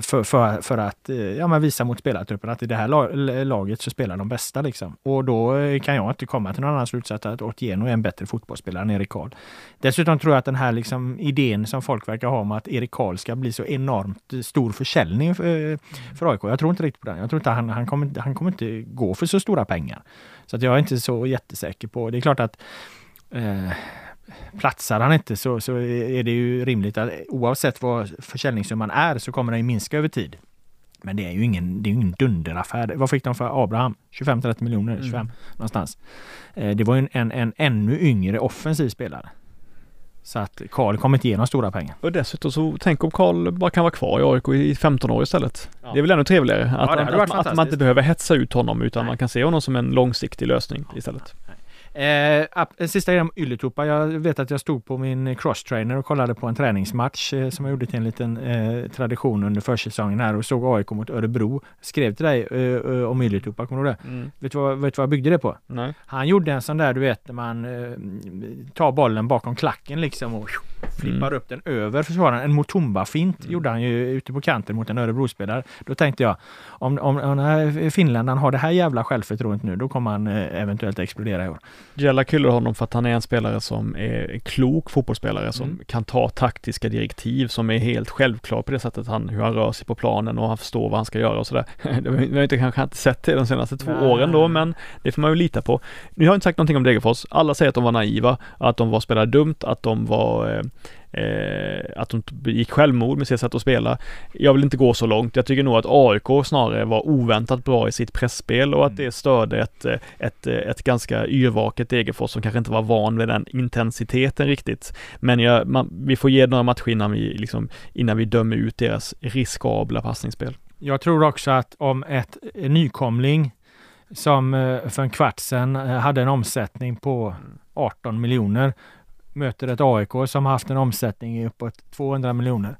för, för, för att ja, men visa mot spelarna spelartruppen att i det här laget så spelar de bästa liksom. Och då eh, kan jag inte komma till någon annan slutsats att Otieno är en bättre fotbollsspelare än Erik Karl. Dessutom tror jag att den här liksom idén som folk verkar ha om att Erik Karl ska bli så enormt eh, stor försäljning eh, för, för AIK. Jag tror inte riktigt på den. Jag tror inte han, han, kommer, han kommer inte gå för så stora pengar. Så att jag är inte så jättesäker på. Det är klart att eh, platsar han inte så, så är det ju rimligt att oavsett vad försäljningssumman är så kommer den minska över tid. Men det är ju ingen, det är ingen dunderaffär. Vad fick de för Abraham? 25-30 miljoner, 25 mm. någonstans. Eh, det var ju en, en, en ännu yngre offensiv spelare. Så att Karl kommer inte ge några stora pengar. Och dessutom så tänk om Karl bara kan vara kvar i AIK i 15 år istället. Ja. Det är väl ännu trevligare att, ja, att, att, att, man inte behöver hetsa ut honom utan Nej. man kan se honom som en långsiktig lösning ja. istället. Eh, en sista grej om Ylätupa. Jag vet att jag stod på min crosstrainer och kollade på en träningsmatch eh, som jag gjorde till en liten eh, tradition under försäsongen här och såg AIK mot Örebro. Skrev till dig eh, eh om Ylätupa, kommer du ihåg det? Mm. Vet, du vad, vet du vad jag byggde det på? Nej. Han gjorde en sån där du vet när man eh, tar bollen bakom klacken liksom och flippar mm. upp den över försvararen. En Motumba-fint mm. gjorde han ju ute på kanten mot en Örebro-spelare. Då tänkte jag om, om, om den här finländaren har det här jävla självförtroendet nu, då kommer han eh, eventuellt explodera i år. Jella hyllar honom för att han är en spelare som är en klok fotbollsspelare som mm. kan ta taktiska direktiv som är helt självklar på det sättet han, hur han rör sig på planen och han förstår vad han ska göra och sådär. Vi har inte kanske inte sett det de senaste två Nej. åren då, men det får man ju lita på. Nu har jag inte sagt någonting om Degerfors. Alla säger att de var naiva, att de var spelare dumt, att de var eh, eh, att de gick självmord med sitt sätt att spela. Jag vill inte gå så långt. Jag tycker nog att AIK snarare var oväntat bra i sitt pressspel och att mm. det störde ett, ett, ett ganska yrvaket Degerfors som kanske inte var van vid den intensiteten riktigt. Men jag, man, vi får ge några matcher innan vi, liksom, innan vi dömer ut deras riskabla passningsspel. Jag tror också att om ett nykomling som eh, för en kvart sedan eh, hade en omsättning på 18 miljoner möter ett AIK som haft en omsättning uppåt 200 miljoner.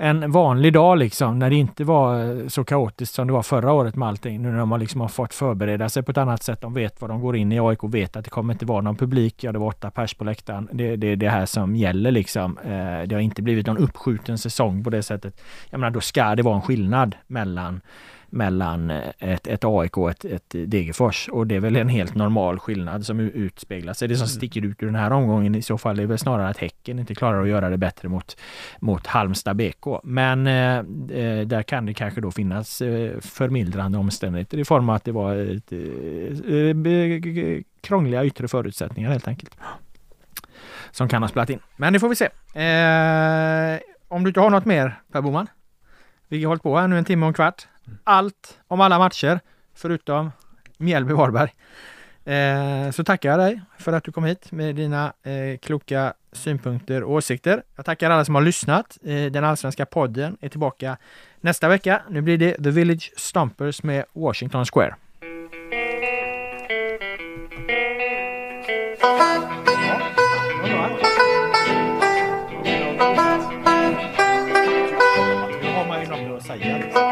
En vanlig dag liksom, när det inte var eh, så kaotiskt som det var förra året med allting. Nu när de liksom har fått förbereda sig på ett annat sätt. De vet vad de går in i. AIK vet att det kommer inte vara någon publik. Ja, det var åtta pers på läktaren. Det, är det här som gäller liksom. Eh, det har inte blivit någon uppskjuten säsong på det sättet. Jag menar, då ska det vara en skillnad mellan mellan eh, ett, ett AIK och ett, ett Degerfors. Och det är väl en helt normal skillnad som utspeglar sig. Det som mm. sticker ut ur den här omgången i så fall är väl snarare att Häcken inte klarar att göra det bättre mot, mot Halmstad BK. Men eh, eh, där kan det kanske då finnas eh, förmildrande omständigheter i form av att det var ett, eh, krångliga yttre förutsättningar helt enkelt. Som kan ha spelat in. Men det får vi se. Eh, om du inte har något mer Per Boman? Vi har hållit på här nu en timme och en kvart allt om alla matcher förutom Mjällby-Varberg. Eh, så tackar jag dig för att du kom hit med dina eh, kloka synpunkter och åsikter. Jag tackar alla som har lyssnat. Eh, den allsvenska podden är tillbaka nästa vecka. Nu blir det The Village Stompers med Washington Square. Ja,